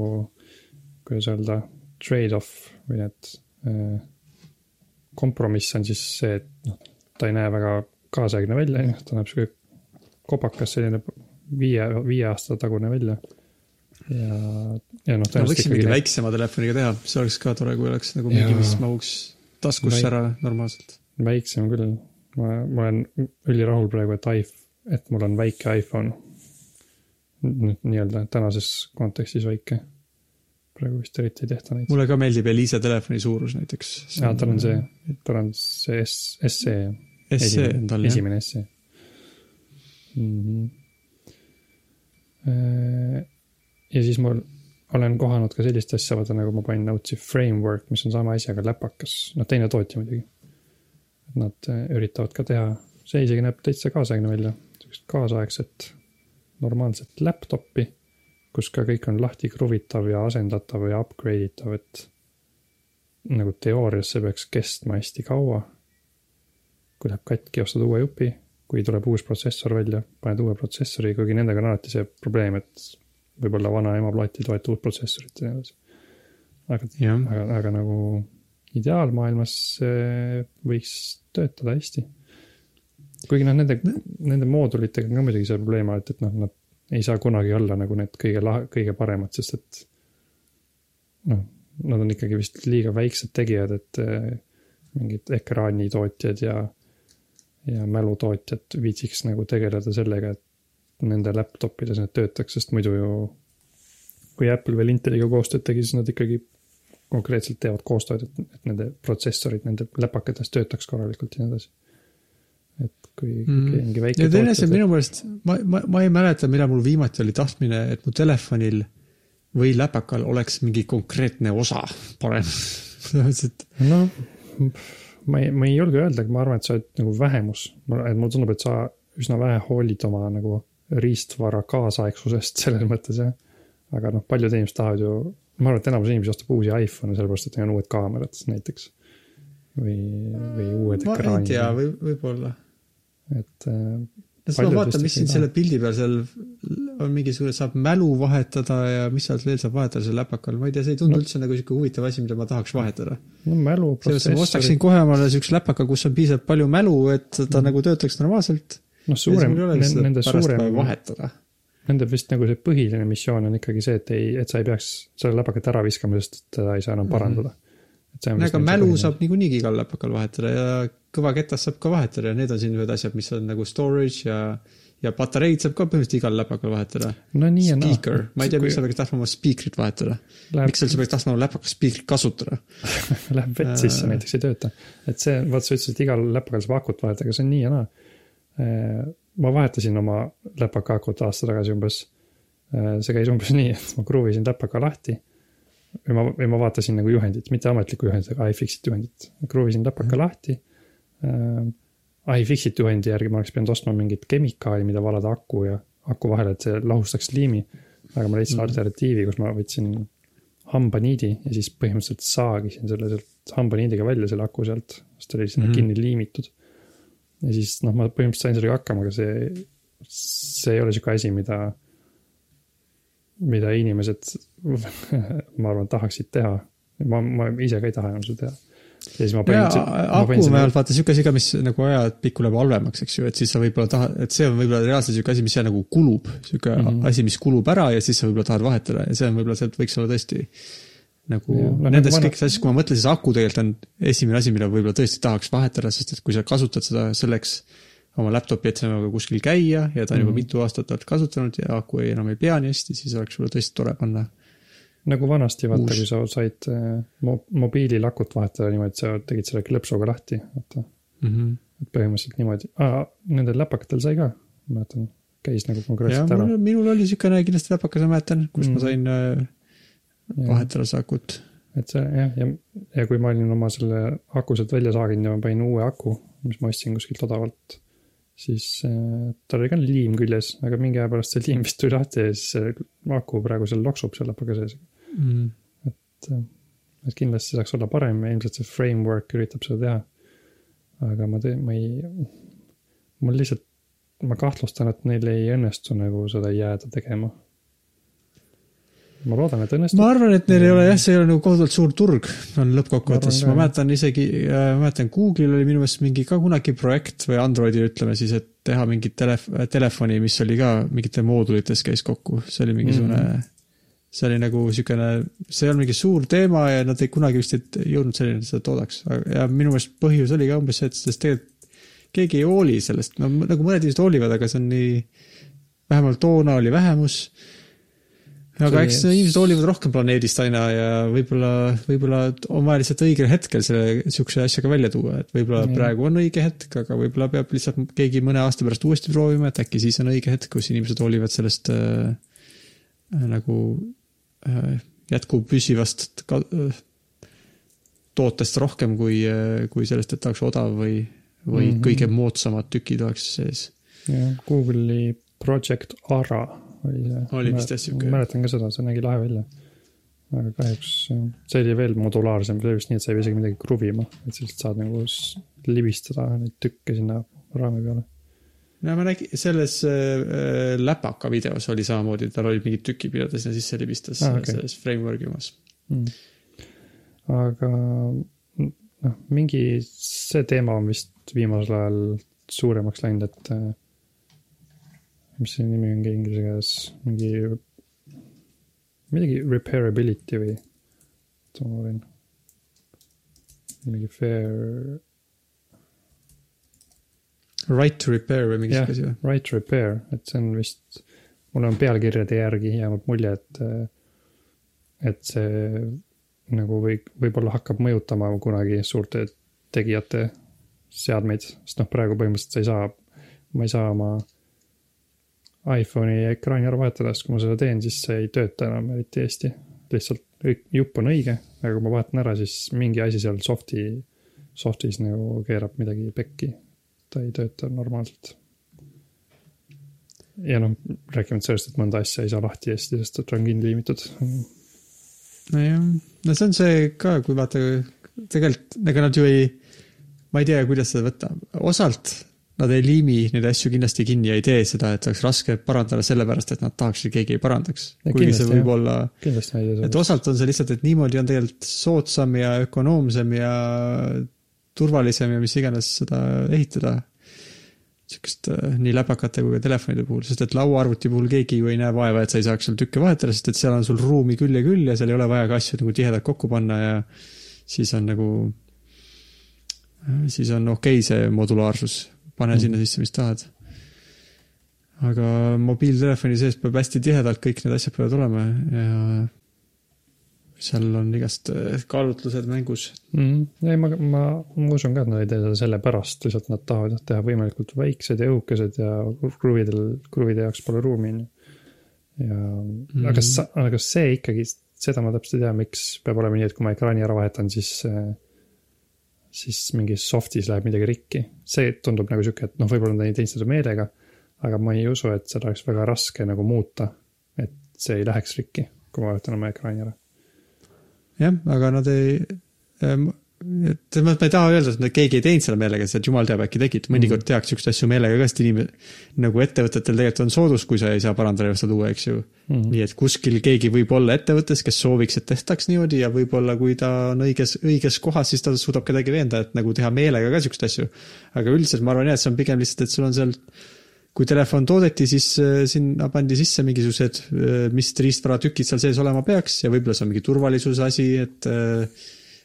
[SPEAKER 2] kuidas öelda, trade-off või need äh, kompromiss on siis see, et noh, ta ei näe väga kaasaegne välja, on ju, ta näeb sihuke kobakas selline viie, viie aasta tagune välja. ja, ja noh,
[SPEAKER 1] no võiks mingi väiksema telefoniga teha, see oleks ka tore, kui oleks nagu mingi, mis mahuks taskusse
[SPEAKER 2] Väik-
[SPEAKER 1] ära normaalselt.
[SPEAKER 2] väiksem küll, ma, ma olen ülirahul praegu, et i, et mul on väike iPhone. nüüd nii-öelda tänases kontekstis väike. Praegu vist eriti ei tehta neid.
[SPEAKER 1] mulle ka meeldib Elisa telefoni suurus näiteks.
[SPEAKER 2] jaa, tal on see, tal on see S, SE.
[SPEAKER 1] SE on tal jah.
[SPEAKER 2] esimene SE mm. -hmm. ja siis mul olen kohanud ka sellist asja, vaata nagu ma panin Notesi framework, mis on sama asi, aga läpakas, noh teine tootja muidugi. et nad äh, üritavad ka teha, see isegi näeb täitsa kaasaegne välja, sihukest kaasaegset normaalset laptop'i, kus ka kõik on lahti kruvitav ja asendatav ja upgrade itav, et nagu teoorias see peaks kestma hästi kaua. kui läheb katki, ostad uue jupi, kui tuleb uus protsessor välja, paned uue protsessori, kuigi nendega on alati see probleem, et võib-olla vana emaplaat ei toeta uut protsessorit ja nii edasi. aga, aga, aga nagu ideaalmaailmas võiks töötada hästi. kuigi noh, nende, nende moodulitega on ka muidugi see probleem alati, et noh, nad ei saa kunagi olla nagu need kõige la-, kõige paremad, sest et noh, nad on ikkagi vist liiga väiksed tegijad, et eh, mingid ekraanitootjad ja, ja mälutootjad viitsiks nagu tegeleda sellega, et nende laptop ides need töötaks, sest muidu ju kui Apple veel Inteliga koostööd tegi, siis nad ikkagi konkreetselt teevad koostööd, et, et nende protsessorid nende läpakates töötaks korralikult ja nii edasi. Et kui mm. mingi väike
[SPEAKER 1] ja teine asi on minu meelest, ma, ma, ma ei mäleta, millal mul viimati oli tahtmine, et mu telefonil või läpakal oleks mingi konkreetne osa parem.
[SPEAKER 2] noh, ma ei, ma ei julge öelda, aga ma arvan, et sa oled nagu vähemus. et mulle tundub, et sa üsna vähe hoolid oma nagu riistvara kaasaegsusest selles mõttes jah. aga noh, paljud inimesed tahavad ju, ma arvan, et enamus inimesi ostab uusi iPhone'e sellepärast, et neil on uued kaamerad näiteks. või, või uued
[SPEAKER 1] ma ei
[SPEAKER 2] ekraanid.
[SPEAKER 1] tea, või, võib-olla.
[SPEAKER 2] Et äh,
[SPEAKER 1] no siis ma vaatan, mis siin selle pildi peal seal on mingisugune, saab mälu vahetada ja mis sealt veel saab vahetada seal läpakal, ma ei tea, see ei tundu
[SPEAKER 2] No.
[SPEAKER 1] üldse nagu sihuke huvitav asi, mida ma tahaks vahetada.
[SPEAKER 2] no mälu,
[SPEAKER 1] selles mõttes ma ostaksin kohe omale siukse läpaka, kus on piisavalt palju mälu, et ta
[SPEAKER 2] Mhm.
[SPEAKER 1] nagu töötaks normaalselt.
[SPEAKER 2] noh, suurem, nende suurem,
[SPEAKER 1] vahetada.
[SPEAKER 2] nende vist nagu see põhiline missioon on ikkagi see, et ei, et sa ei peaks selle läpakat ära viskama, sest teda ei saa enam parandada. et see vist
[SPEAKER 1] aga mälu
[SPEAKER 2] põhiline.
[SPEAKER 1] saab niikuinii igal läpakal vahetada ja kõvaketast saab ka vahetada ja need on siin ühed asjad, mis on nagu storage ja ja patareid saab ka põhimõtteliselt igal läpakal vahetada.
[SPEAKER 2] no nii ja naa.
[SPEAKER 1] Speaker, ma ei tea, miks sa peaks tahtma oma spiikrit vahetada.
[SPEAKER 2] Läheb,
[SPEAKER 1] miks sa üldse peaks tahtma oma läpaka spiikrit kasutada?
[SPEAKER 2] läheb vett sisse näiteks, ei tööta. et see, vaat sa ütlesid, et igal läpakal saab akut vahetada, aga see on nii ja naa. ma vahetasin oma läpaka akut aasta tagasi umbes. see käis umbes nii, et ma kruvisin läpaka lahti. Ja ma, ja ma vaatasin nagu juhendit, mitte ametlikku juhendit, aga iFixit juhendit. kruvisin läpaka lahti. iFixit juhendi järgi ma oleks pidanud ostma mingit kemikaali, mida valada aku ja aku vahele, et see lahustaks liimi. aga ma leidsin
[SPEAKER 1] Mhm.
[SPEAKER 2] alternatiivi, kus ma võtsin hambaniidi ja siis põhimõtteliselt saagisin selle sealt hambaniidiga välja selle aku sealt, sest ta oli sinna mm. -hmm. kinni liimitud. ja siis noh, ma põhimõtteliselt sain sellega hakkama, aga see, see ei ole sihuke asi, mida, mida inimesed, ma arvan, tahaksid teha. ma, ma ise ka ei taha enam seda teha. ja siis ma panin.
[SPEAKER 1] aku näol vaata siuke asi ka, mis nagu ajapikku läheb halvemaks, eks ju, et siis sa võib-olla tahad, et see on võib-olla reaalselt siuke asi, mis seal nagu kulub. siuke mm. -hmm. asi, mis kulub ära ja siis sa võib-olla tahad vahetada ja see on võib-olla sealt võiks olla tõesti nagu ja,
[SPEAKER 2] nagu
[SPEAKER 1] nendest
[SPEAKER 2] vana-
[SPEAKER 1] kõikidest asjadest, kui ma mõtlen, siis aku tegelikult on esimene asi, mida võib-olla tõesti tahaks vahetada, sest et kui sa kasutad seda selleks oma laptop'i, et sa nagu kuskil käia ja ta on mm -hmm. juba
[SPEAKER 2] Mhm.
[SPEAKER 1] mitu aastat oled kasutanud ja aku ei, enam ei pea nii hästi, siis oleks võib-olla tõesti tore panna.
[SPEAKER 2] nagu vanasti vaata, kui sa said äh, mo- mobiililakut vahetada niimoodi, sa tegid selle klõpsuga lahti, vaata.
[SPEAKER 1] Mm -hmm.
[SPEAKER 2] et põhimõtteliselt niimoodi ah,, nendel läpakatel sai ka, ma mäletan, käis nagu
[SPEAKER 1] ja
[SPEAKER 2] konkreetselt ära
[SPEAKER 1] mul, minul oli siukene kindlasti läpakas, ma mäletan, kus mm.
[SPEAKER 2] Mm.
[SPEAKER 1] ma sain äh,
[SPEAKER 2] Ja.
[SPEAKER 1] vahetada seda akut.
[SPEAKER 2] et see jah, ja, ja kui ma olin oma selle aku sealt välja saaginud ja ma panin uue aku, mis ma ostsin kuskilt odavalt, siis äh, tal oli ka liim küljes, aga mingi aja pärast see liim vist tuli lahti ja siis aku praegu seal loksub seal läpaka sees.
[SPEAKER 1] Mm.
[SPEAKER 2] et, et kindlasti saaks olla parem ja ilmselt see framework üritab seda teha. aga ma teen, ma ei, mul lihtsalt, ma kahtlustan, et neil ei õnnestu nagu seda jääda tegema. Ma loodan, et õnnestub.
[SPEAKER 1] ma arvan, et neil ei ole jah, see ei ole nagu kohutavalt suur turg, on lõppkokkuvõttes,
[SPEAKER 2] Ma
[SPEAKER 1] mäletan isegi, ma mäletan Google'il oli minu meelest mingi ka kunagi projekt või Androidil ütleme siis, et teha mingit telef-, telefoni, mis oli ka mingite moodulites käis kokku, see oli mingisugune mm. -hmm. see oli nagu siukene, see on mingi suur teema ja nad ei kunagi vist ei jõudnud selleni, et seda toodaks, ja minu meelest põhjus oli ka umbes see, et sest tegelikult keegi ei hooli sellest, no nagu mõned inimesed hoolivad, aga see on nii vähemalt toona oli vähemus. Aga eks inimesed hoolivad rohkem planeedist aina ja võib-olla, võib-olla on vaja lihtsalt õigel hetkel selle sihukese asjaga välja tuua, et võib-olla
[SPEAKER 2] Jah.
[SPEAKER 1] praegu on õige hetk, aga võib-olla peab lihtsalt keegi mõne aasta pärast uuesti proovima, et äkki siis on õige hetk, kus inimesed hoolivad sellest äh, äh, nagu äh, jätkupüsivast äh, tootest rohkem kui, kui sellest, et tahaks odav või, või mm. -hmm. kõige moodsamad tükid oleks sees.
[SPEAKER 2] jah, Google'i Project Ara oli see.
[SPEAKER 1] Oli vist jah sihuke,
[SPEAKER 2] mäletan ka seda, see nägi lahe välja. aga kahjuks jah, see oli veel modulaarsem, see oli vist nii, et sa ei pea isegi midagi kruvima, et sa lihtsalt saad nagu libistada neid tükke sinna raami peale.
[SPEAKER 1] no ma nägin, selles äh, läpaka videos oli samamoodi, tal olid mingid tükid, mida ta sinna sisse libistas
[SPEAKER 2] Ah,
[SPEAKER 1] okay. selles framework'i omas.
[SPEAKER 2] mm.. aga noh, mingi, see teema on vist viimasel ajal suuremaks läinud, et äh, mis see nimi ongi inglise keeles, mingi midagi repairability või, oota ma võin, mingi fair,
[SPEAKER 1] Right to repair või mingi sihuke asi või?,
[SPEAKER 2] right repair, et see on vist, mul on pealkirjade järgi jäänud mulje, et, et see nagu või, võib-olla hakkab mõjutama kunagi suurte tegijate seadmeid, sest noh, praegu põhimõtteliselt sa ei saa, ma ei saa oma iPhone'i ekraani ära vahetada, sest kui ma seda teen, siis see ei tööta enam eriti hästi. lihtsalt jupp on õige, aga kui ma vahatan ära, siis mingi asi seal soft'i, soft'is nagu keerab midagi pekki. ta ei tööta normaalselt ja noh, rääkimata sellest, et mõnda asja ei saa lahti hästi, sest et on kinni liimitud.
[SPEAKER 1] nojah, no see on see ka, kui vaata, tegelikult ega nad ju ei, ma ei tea, kuidas seda võtta, osalt nad ei liimi neid asju kindlasti kinni ja ei tee seda, et oleks raske parandada sellepärast, et nad tahaks, et keegi ei parandaks. Kuigi see võib olla, et osalt on see lihtsalt, et niimoodi on tegelikult soodsam ja ökonoomsem ja turvalisem ja mis iganes seda ehitada. sihukest äh, nii läpakate kui ka telefonide puhul, sest et lauaarvuti puhul keegi ju ei näe vaeva, et sa ei saaks seal tükke vahetada, sest et seal on sul ruumi küll ja küll ja seal ei ole vaja ka asju nagu tihedalt kokku panna ja siis on nagu, siis on okei okay see modulaarsus, pane
[SPEAKER 2] Mhm.
[SPEAKER 1] sinna sisse, mis tahad. aga mobiiltelefoni sees peab hästi tihedalt kõik need asjad peavad olema ja seal on igast äh, kaalutlused mängus.
[SPEAKER 2] mm,. ei, ma, ma, ma usun ka, et nad ei tee seda sellepärast, lihtsalt nad tahavad jah teha võimalikult väiksed ja õhukesed ja kruvidel, kruvide jaoks pole ruumi, on ju. ja mm., aga sa, aga see ikkagi, seda ma täpselt ei tea, miks peab olema nii, et kui ma ekraani ära vahetan, siis, siis mingis soft'is läheb midagi rikki. see tundub nagu sihuke, et noh, võib-olla nad ei teinud seda meelega, aga ma ei usu, et seda oleks väga raske nagu muuta, et see ei läheks rikki, kui ma vahetan oma ekraani ära.
[SPEAKER 1] jah, aga nad ei ähm,, et mõttes ma ei taha öelda, et keegi ei teinud seda meelega, sest jumal teab, äkki tegid, mõnikord
[SPEAKER 2] Mhm.
[SPEAKER 1] tehakse siukseid asju meelega ka, sest inimesed, nagu ettevõtetel tegelikult on soodus, kui sa ei saa parandada ja seda luua, eks ju.
[SPEAKER 2] Mhm.
[SPEAKER 1] nii et kuskil keegi võib olla ettevõttes, kes sooviks, et tehtaks niimoodi ja võib-olla kui ta on õiges, õiges kohas, siis ta suudab kedagi veenda, et nagu teha meelega ka siukseid asju. aga üldiselt ma arvan jah, et see on pigem lihtsalt, et sul on seal kui telefon toodeti, siis äh, sinna pandi sisse mingisugused, mis riistvaratükid seal sees olema peaks ja võib-olla see on mingi turvalisuse asi, et äh,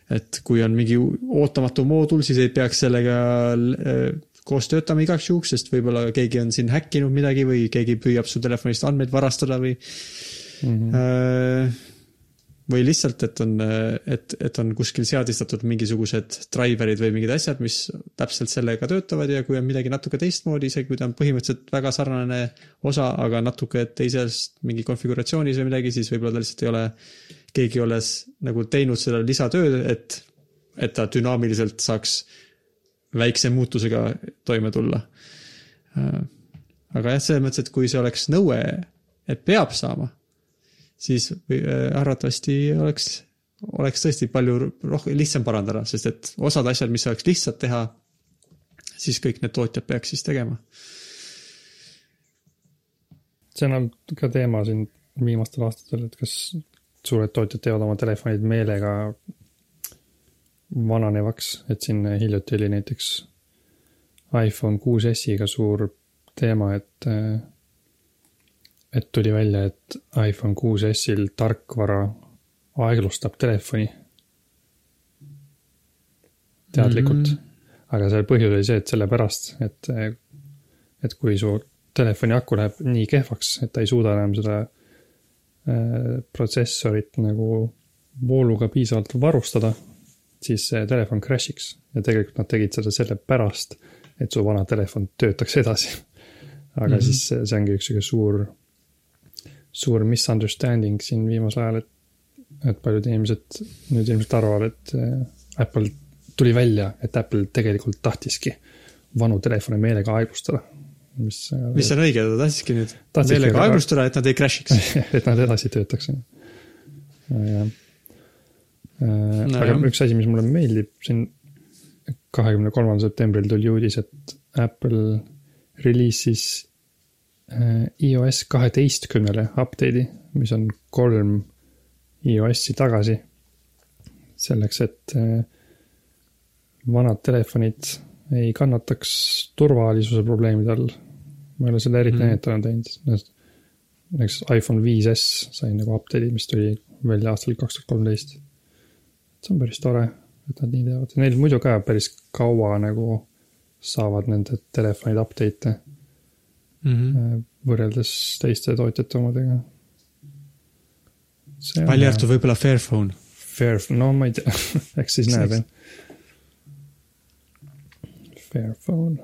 [SPEAKER 1] et kui on mingi ootamatu moodul, siis ei peaks sellega äh, koos töötama igaks juhuks, sest võib-olla keegi on siin häkkinud midagi või keegi püüab su telefonist andmeid varastada või
[SPEAKER 2] Mhm.
[SPEAKER 1] äh, või lihtsalt, et on, et, et on kuskil seadistatud mingisugused driver'id või mingid asjad, mis täpselt sellega töötavad ja kui on midagi natuke teistmoodi, isegi kui ta on põhimõtteliselt väga sarnane osa, aga natuke teises mingi konfiguratsioonis või midagi, siis võib-olla ta lihtsalt ei ole, keegi olles nagu teinud seda lisatööd, et, et ta dünaamiliselt saaks väikse muutusega toime tulla. aga jah, selles mõttes, et kui see oleks nõue, et peab saama, siis äh, arvatavasti oleks, oleks tõesti palju rohkem, lihtsam parandada, sest et osad asjad, mis oleks lihtsad teha, siis kõik need tootjad peaks siis tegema.
[SPEAKER 2] see on olnud ka teema siin viimastel aastatel, et kas suured tootjad teevad oma telefonid meelega vananevaks, et siin hiljuti oli näiteks iPhone 6S-iga suur teema, et, et tuli välja, et iPhone 6S-il tarkvara aeglustab telefoni teadlikult mm. -hmm. aga selle põhjus oli see, et sellepärast, et, et kui su telefoni aku läheb nii kehvaks, et ta ei suuda enam seda protsessorit nagu vooluga piisavalt varustada, siis see telefon crash'iks ja tegelikult nad tegid seda sellepärast, et su vana telefon töötaks edasi. aga mm. -hmm. siis see ongi üks sihuke suur, suur misunderstanding siin viimasel ajal, et, et paljud inimesed nüüd ilmselt arvavad, et äh, Apple tuli välja, et Apple tegelikult tahtiski vanu telefone meelega aeglustada. mis,
[SPEAKER 1] mis on õige, ta tahtsidki nüüd
[SPEAKER 2] väga-
[SPEAKER 1] aeglustada, et nad ei crash'iks.
[SPEAKER 2] et nad edasi töötaks. jah. aga
[SPEAKER 1] jah.
[SPEAKER 2] üks asi, mis mulle meeldib siin kahekümne kolmandal septembril tuli uudis, et Apple reliisis äh, iOS kaheteistkümnele update'i, mis on kolm iOS-i tagasi. selleks, et äh, vanad telefonid ei kannataks turvalisuse probleemide all. Ma ei ole seda eriti
[SPEAKER 1] Mhm.
[SPEAKER 2] mm. näidanud teinud. näiteks iPhone 5S sai nagu update'i, mis tuli välja aastal kaks tuhat kolmteist. see on päris tore, et nad nii teevad, neil muidu ka päris kaua nagu saavad nende telefonid update'e
[SPEAKER 1] Mhm.
[SPEAKER 2] äh, võrreldes teiste tootjate omadega.
[SPEAKER 1] välja arvatud võib-olla Fairphone.
[SPEAKER 2] Fair, no ma ei tea, eks siis näeb jah. Fairphone,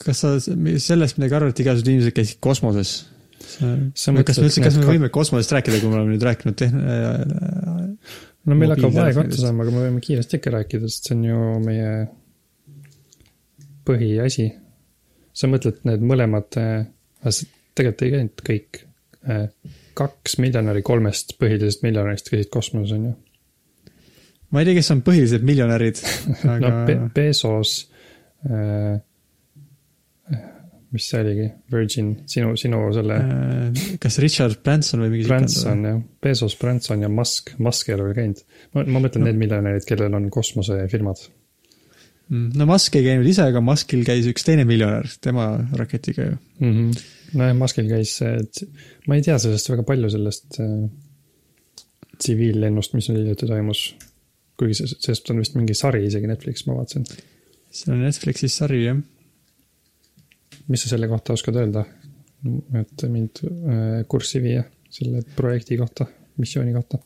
[SPEAKER 1] kas sa sellest midagi arvad, et igasugused inimesed käisid kosmoses? Kas me üldse, kas me võime kosmosest rääkida, kui me oleme nüüd rääkinud tehn-,
[SPEAKER 2] no meil hakkab aeg otsa saama, aga me võime kiiresti ikka rääkida, sest see on ju meie põhiasi. sa mõtled need mõlemad, tegelikult ei käinud kõik, kaks miljonäri kolmest põhilisest miljonärist käisid kosmoses, on ju.
[SPEAKER 1] ma ei tea, kes on põhilised miljonärid,
[SPEAKER 2] no
[SPEAKER 1] aga
[SPEAKER 2] Be Bezos äh,, mis see oligi, Virgin, sinu, sinu selle
[SPEAKER 1] äh, kas Richard Branson või mingi
[SPEAKER 2] Branson jah, Bezos, Branson ja Musk, Musk ei ole veel käinud. ma, ma mõtlen need miljonärid, kellel on kosmosefirmad.
[SPEAKER 1] Mm, no Musk ei käinud ise, aga Muskil käis üks teine miljonär tema raketiga ju.
[SPEAKER 2] mm. -hmm. nojah, Muskil käis ma ei tea sellest väga palju, sellest äh, tsiviillennust, mis nüüd hiljuti toimus. kuigi see, sellest on vist mingi sari isegi Netflix, ma vaatasin.
[SPEAKER 1] see on Netflixis sari jah.
[SPEAKER 2] Mis sa selle kohta oskad öelda? et mind äh, kurssi viia selle projekti kohta, missiooni kohta.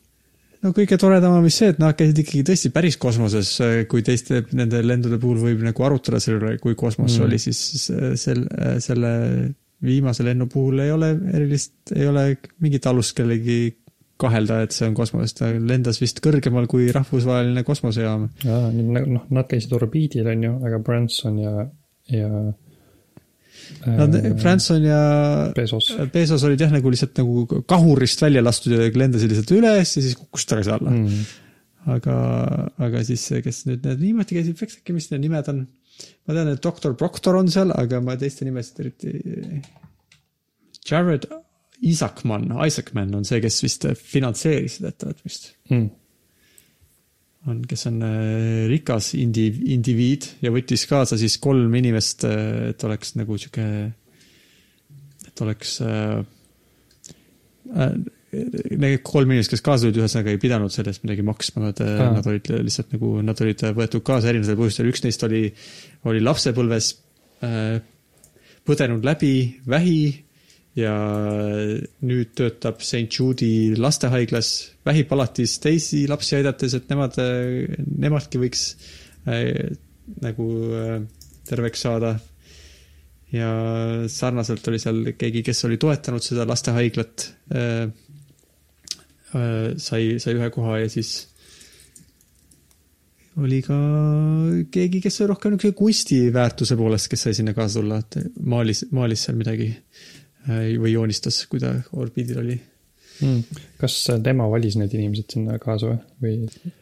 [SPEAKER 1] no kõige toredam on vist see, et nad käisid ikkagi tõesti päris kosmoses, kui teiste nende lendude puhul võib nagu arutada selle üle, kui kosmos
[SPEAKER 2] Mm.
[SPEAKER 1] oli, siis sel, selle viimase lennu puhul ei ole erilist, ei ole mingit alust kellegi kahelda, et see on kosmos, ta lendas vist kõrgemal kui rahvusvaheline kosmosejaam.
[SPEAKER 2] jaa, noh, nad käisid orbiidil, on ju, aga Branson ja, ja
[SPEAKER 1] Nad,
[SPEAKER 2] äh,
[SPEAKER 1] Branson ja
[SPEAKER 2] Bezos,
[SPEAKER 1] Bezos olid jah, nagu lihtsalt nagu kahurist välja lastud ja lendasid lihtsalt üles ja siis kukkusid tagasi alla mm..
[SPEAKER 2] mm.
[SPEAKER 1] aga, aga siis kes nüüd need viimati käisid, eks äkki, mis need nimed on? ma tean, et doktor Proctor on seal, aga ma teiste nimesid eriti. Jared Isaacman, Isaacman on see, kes vist finantseeris seda ettevõtmist.
[SPEAKER 2] Mm.
[SPEAKER 1] on, kes on äh, rikas indi-, indiviid ja võttis kaasa siis kolm inimest, et oleks nagu sihuke, et oleks äh,. Äh, Need kolm inimest, kes kaasa tulid, ühesõnaga ei pidanud selle eest midagi maksma, nad nad olid lihtsalt nagu, nad olid võetud kaasa erinevatel põhjustel, üks neist oli, oli lapsepõlves äh, põdenud läbi vähi ja nüüd töötab St Jude'i lastehaiglas vähipalatis teisi lapsi aidates, et nemad, nemadki võiks äh, nagu äh, terveks saada. ja sarnaselt oli seal keegi, kes oli toetanud seda lastehaiglat äh,, äh, sai, sai ühe koha ja siis oli ka keegi, kes oli rohkem niisuguse kunstiväärtuse poolest, kes sai sinna kaasa tulla, et maalis, maalis seal midagi äh, või joonistas, kui ta orbiidil oli.
[SPEAKER 2] Mm. kas tema valis need inimesed sinna kaasa või, või,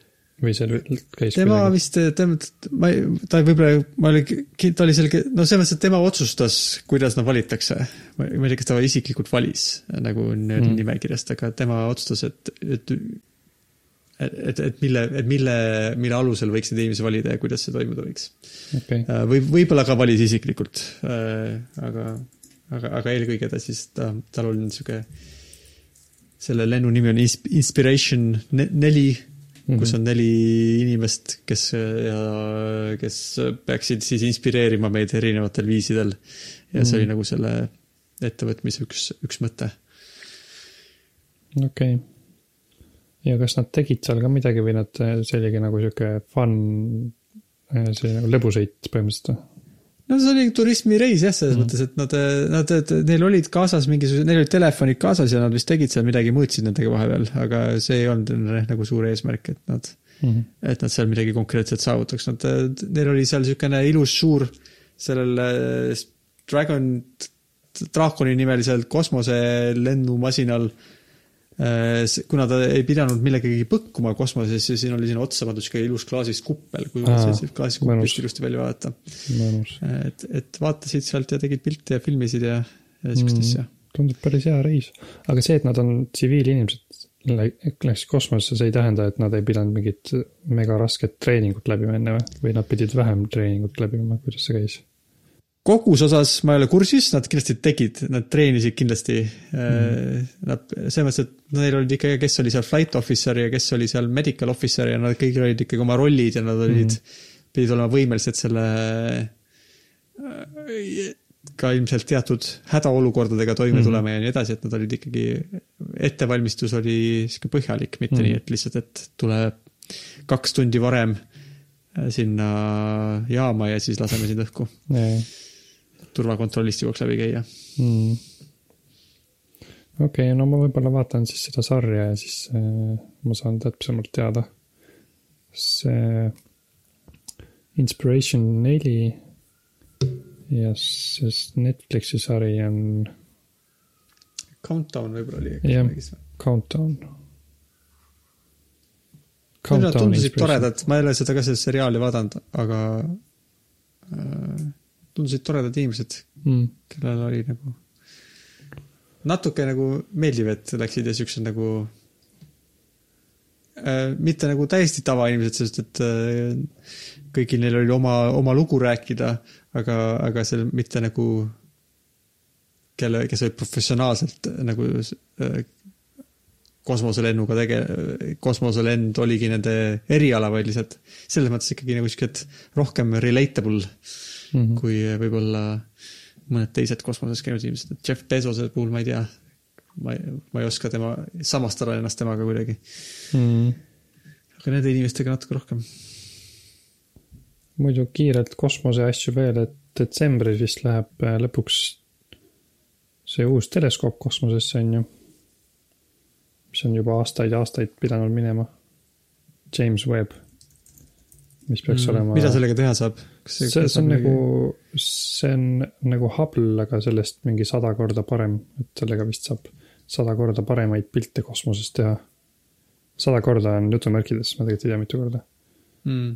[SPEAKER 2] või see käis
[SPEAKER 1] tema vist, tema, ma ei, ta võib-olla, ma olin, ta oli selge, no selles mõttes, et tema otsustas, kuidas nad valitakse. ma ei tea, kas ta isiklikult valis nagu
[SPEAKER 2] Mm.
[SPEAKER 1] nimekirjast, aga tema otsustas, et, et et, et mille, et mille, mille alusel võiks neid inimesi valida ja kuidas see toimuda võiks.
[SPEAKER 2] okei,
[SPEAKER 1] või võib-olla ka valis isiklikult, aga, aga, aga eelkõige ta siis, ta, tal on niisugune, selle lennu nimi on Ins- Inspiration ne- neli mm, -hmm. kus on neli inimest, kes ja kes peaksid siis inspireerima meid erinevatel viisidel. ja see oli nagu selle ettevõtmise üks, üks mõte.
[SPEAKER 2] okei okay.. ja kas nad tegid seal ka midagi või nad, see oligi nagu sihuke fun, see nagu lõbusõit põhimõtteliselt või?
[SPEAKER 1] No see oli turismireis jah, selles mm. Mõttes, et nad, nad, neil olid kaasas mingisugused, neil olid telefonid kaasas ja nad vist tegid seal midagi, mõõtsid nendega vahepeal, aga see ei olnud nagu suur eesmärk, et nad,
[SPEAKER 2] Mm -hmm.
[SPEAKER 1] et nad seal midagi konkreetset saavutaks, nad, neil oli seal niisugune ilus suur sellel äh, Dragon, draakoni nimelisel kosmoselennumasinal. Kuna ta ei pidanud millegagi põkkuma kosmoses ja siin oli sinna otsa pandud sihuke ilus klaasist kuppel, kui
[SPEAKER 2] Aa,
[SPEAKER 1] klaasist
[SPEAKER 2] mõnus.
[SPEAKER 1] kuppelist ilusti välja vaadata. et, et vaatasid sealt ja tegid pilte ja filmisid ja, ja siukest
[SPEAKER 2] Mm.
[SPEAKER 1] asja.
[SPEAKER 2] tundub päris hea reis. aga see, et nad on tsiviilinimesed, läks kosmosesse, see ei tähenda, et nad ei pidanud mingit mega rasket treeningut läbima enne või? või nad pidid vähem treeningut läbima, kuidas see käis?
[SPEAKER 1] Kogus osas ma ei ole kursis, nad kindlasti tegid, nad treenisid kindlasti mm.. Nad, selles mõttes, et neil olid ikkagi, kes oli seal flight officer ja kes oli seal medical officer ja nad kõigil olid ikkagi oma rollid ja nad olid mm., pidid olema võimelised selle äh, ka ilmselt teatud hädaolukordadega toime
[SPEAKER 2] Mhm.
[SPEAKER 1] tulema ja nii edasi, et nad olid ikkagi, ettevalmistus oli sihuke põhjalik, mitte
[SPEAKER 2] Mhm.
[SPEAKER 1] nii, et lihtsalt, et tule kaks tundi varem äh, sinna jaama ja siis laseme sind õhku turvakontrollist jõuaks läbi käia.
[SPEAKER 2] mm.. okei okay,, no ma võib-olla vaatan siis seda sarja ja siis äh, ma saan täpsemalt teada. see Inspiration neli ja see Netflixi sari on
[SPEAKER 1] Countdown võib-olla oli
[SPEAKER 2] Jah. Countdown.
[SPEAKER 1] Nad tundusid toredad, ma ei ole seda ka seda seriaali vaadanud, aga äh, tundusid toredad inimesed,
[SPEAKER 2] mm..
[SPEAKER 1] kellel oli nagu natuke nagu meeldiv, et läksid ja siuksed nagu äh, mitte nagu täiesti tavainimesed, sest et äh, kõigil neil oli oma, oma lugu rääkida, aga, aga seal mitte nagu kelle, kes olid professionaalselt nagu äh, kosmoselennuga tege-, kosmoselend oligi nende eriala, vaid lihtsalt selles mõttes ikkagi nagu siuksed rohkem relatable
[SPEAKER 2] Mm -hmm.
[SPEAKER 1] kui võib-olla mõned teised kosmoses käinud inimesed, et Jeff Bezose puhul ma ei tea, ma ei, ma ei oska tema, samastada ennast temaga kuidagi,
[SPEAKER 2] mm..
[SPEAKER 1] aga nende inimestega natuke rohkem.
[SPEAKER 2] muidu kiirelt kosmose asju veel, et detsembris vist läheb äh, lõpuks see uus teleskoop kosmosesse, on ju. Mis on juba aastaid ja aastaid pidanud minema. James Webb. mis peaks mm, olema.
[SPEAKER 1] mida sellega teha saab?
[SPEAKER 2] see, see on nagu, see on nagu Hubble, aga sellest mingi sada korda parem, et sellega vist saab sada korda paremaid pilte kosmosest teha. sada korda on jutumärkides, ma tegelikult ei tea, mitu korda.
[SPEAKER 1] mm..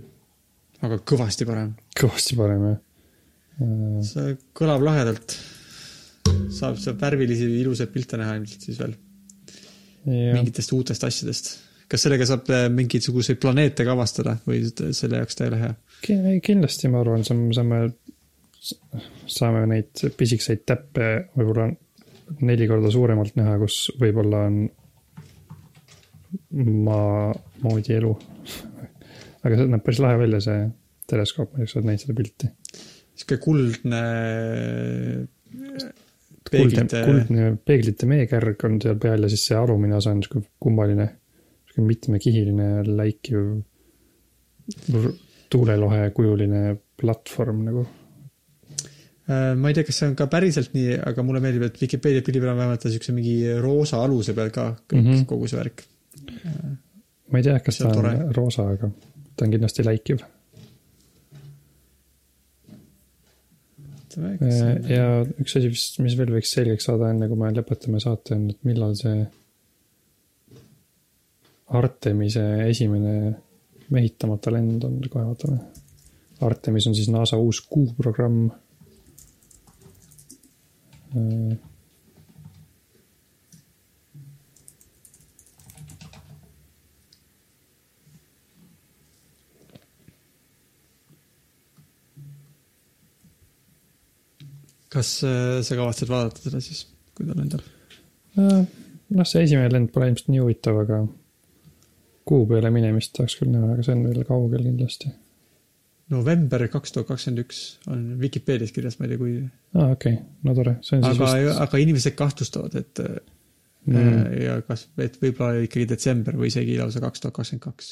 [SPEAKER 1] aga kõvasti parem.
[SPEAKER 2] kõvasti parem jah.
[SPEAKER 1] see kõlab lahedalt. saab, saab värvilisi ilusaid pilte näha ilmselt siis veel mingitest uutest asjadest. kas sellega saab äh, mingisuguseid planeete ka avastada või selle jaoks ta ei ole hea?
[SPEAKER 2] kindlasti ma arvan, saame, saame, neid pisikseid täppe võib-olla neli korda suuremalt näha, kus võib-olla on maa moodi elu. aga see näeb päris lahe välja, see teleskoop, ma ei tea, kas sa oled näinud seda pilti.
[SPEAKER 1] sihuke kuldne
[SPEAKER 2] kuldne, kuldne peeglite meekärg on seal peal ja siis see alumine osa on sihuke kummaline, sihuke mitmekihiline läikiv tuulelohe kujuline platvorm nagu.
[SPEAKER 1] Äh, ma ei tea, kas see on ka päriselt nii, aga mulle meeldib, et Vikipeedia pildi peal on vähemalt siukse mingi roosa aluse peal ka kõik mm. -hmm. kogu see värk.
[SPEAKER 2] ma ei tea, kas
[SPEAKER 1] See
[SPEAKER 2] ta
[SPEAKER 1] on tore.
[SPEAKER 2] roosa, aga ta on kindlasti läikiv. Ja üks asi vist, mis veel võiks selgeks saada, enne kui me lõpetame saate, on, et millal see Artemise esimene mehitamata lend on, kohe vaatame. Artemis on siis NASA uus kuuprogramm.
[SPEAKER 1] Kas äh, sa kavatsed vaadata seda siis, kui ta lendab?
[SPEAKER 2] noh, see esimene lend pole ilmselt nii huvitav, aga kuu peale minemist tahaks küll näha, aga see on veel kaugel kindlasti.
[SPEAKER 1] november kaks tuhat kakskümmend üks on Vikipeedias kirjas, ma ei tea, kui,
[SPEAKER 2] aa, okei okay., no tore, see on siis
[SPEAKER 1] aga,
[SPEAKER 2] vist
[SPEAKER 1] aga inimesed kahtlustavad, et
[SPEAKER 2] mm,
[SPEAKER 1] mm. ja kas, et võib-olla ikkagi detsember või isegi lausa kaks tuhat kakskümmend kaks.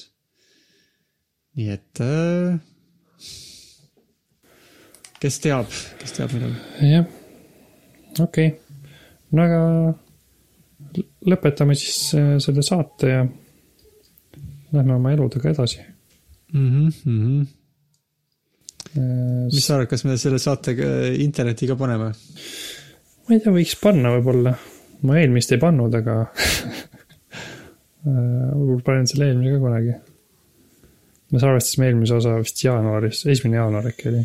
[SPEAKER 1] nii et äh, kes teab, kes teab, millal.
[SPEAKER 2] jah, okei okay., no aga lõpetame siis äh, selle saate ja lähme oma eludega edasi.
[SPEAKER 1] Mm -hmm, mm -hmm. mis sa arvad, kas me selle saate ka internetti ka paneme?
[SPEAKER 2] ma ei tea, võiks panna võib-olla, ma eelmist ei pannud, aga äh, võib-olla panen selle eelmise ka kunagi. me salvestasime eelmise osa vist jaanuaris, esimene jaanuar äkki oli.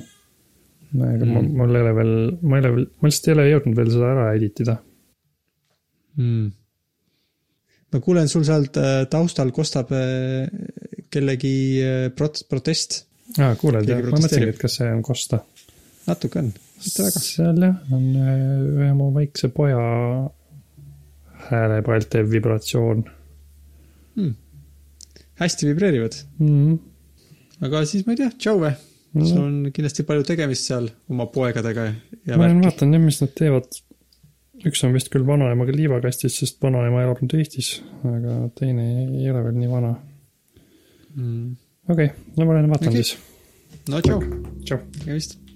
[SPEAKER 2] Aga mm.
[SPEAKER 1] Mm.
[SPEAKER 2] mul ei ole veel, ma ei ole veel, ma lihtsalt ei ole jõudnud veel seda ära edit ida.
[SPEAKER 1] mm.. ma kuulen sul sealt äh, taustal kostab äh, kellegi äh, prot-, protest.
[SPEAKER 2] aa, kuuled jah, ma mõtlesingi, et kas see on Kosta.
[SPEAKER 1] natuke on, mitte väga.
[SPEAKER 2] seal jah, on ühe mu väikse poja hääle pealt teeb vibratsioon
[SPEAKER 1] hästi vibreerivad,
[SPEAKER 2] mm.
[SPEAKER 1] aga siis ma ei tea, tšau või? Sul
[SPEAKER 2] -hmm.
[SPEAKER 1] on kindlasti palju tegemist seal oma poegadega ja
[SPEAKER 2] ma olen vaadanud jah, mis nad teevad. üks on vist küll vanaemaga liivakastis, sest vanaema elab nüüd Eestis, aga teine ei ole veel nii vana.
[SPEAKER 1] Mm.
[SPEAKER 2] okei okay,, no ma lähen vaatan okay. siis.
[SPEAKER 1] no tšau,
[SPEAKER 2] tšau.
[SPEAKER 1] ja vist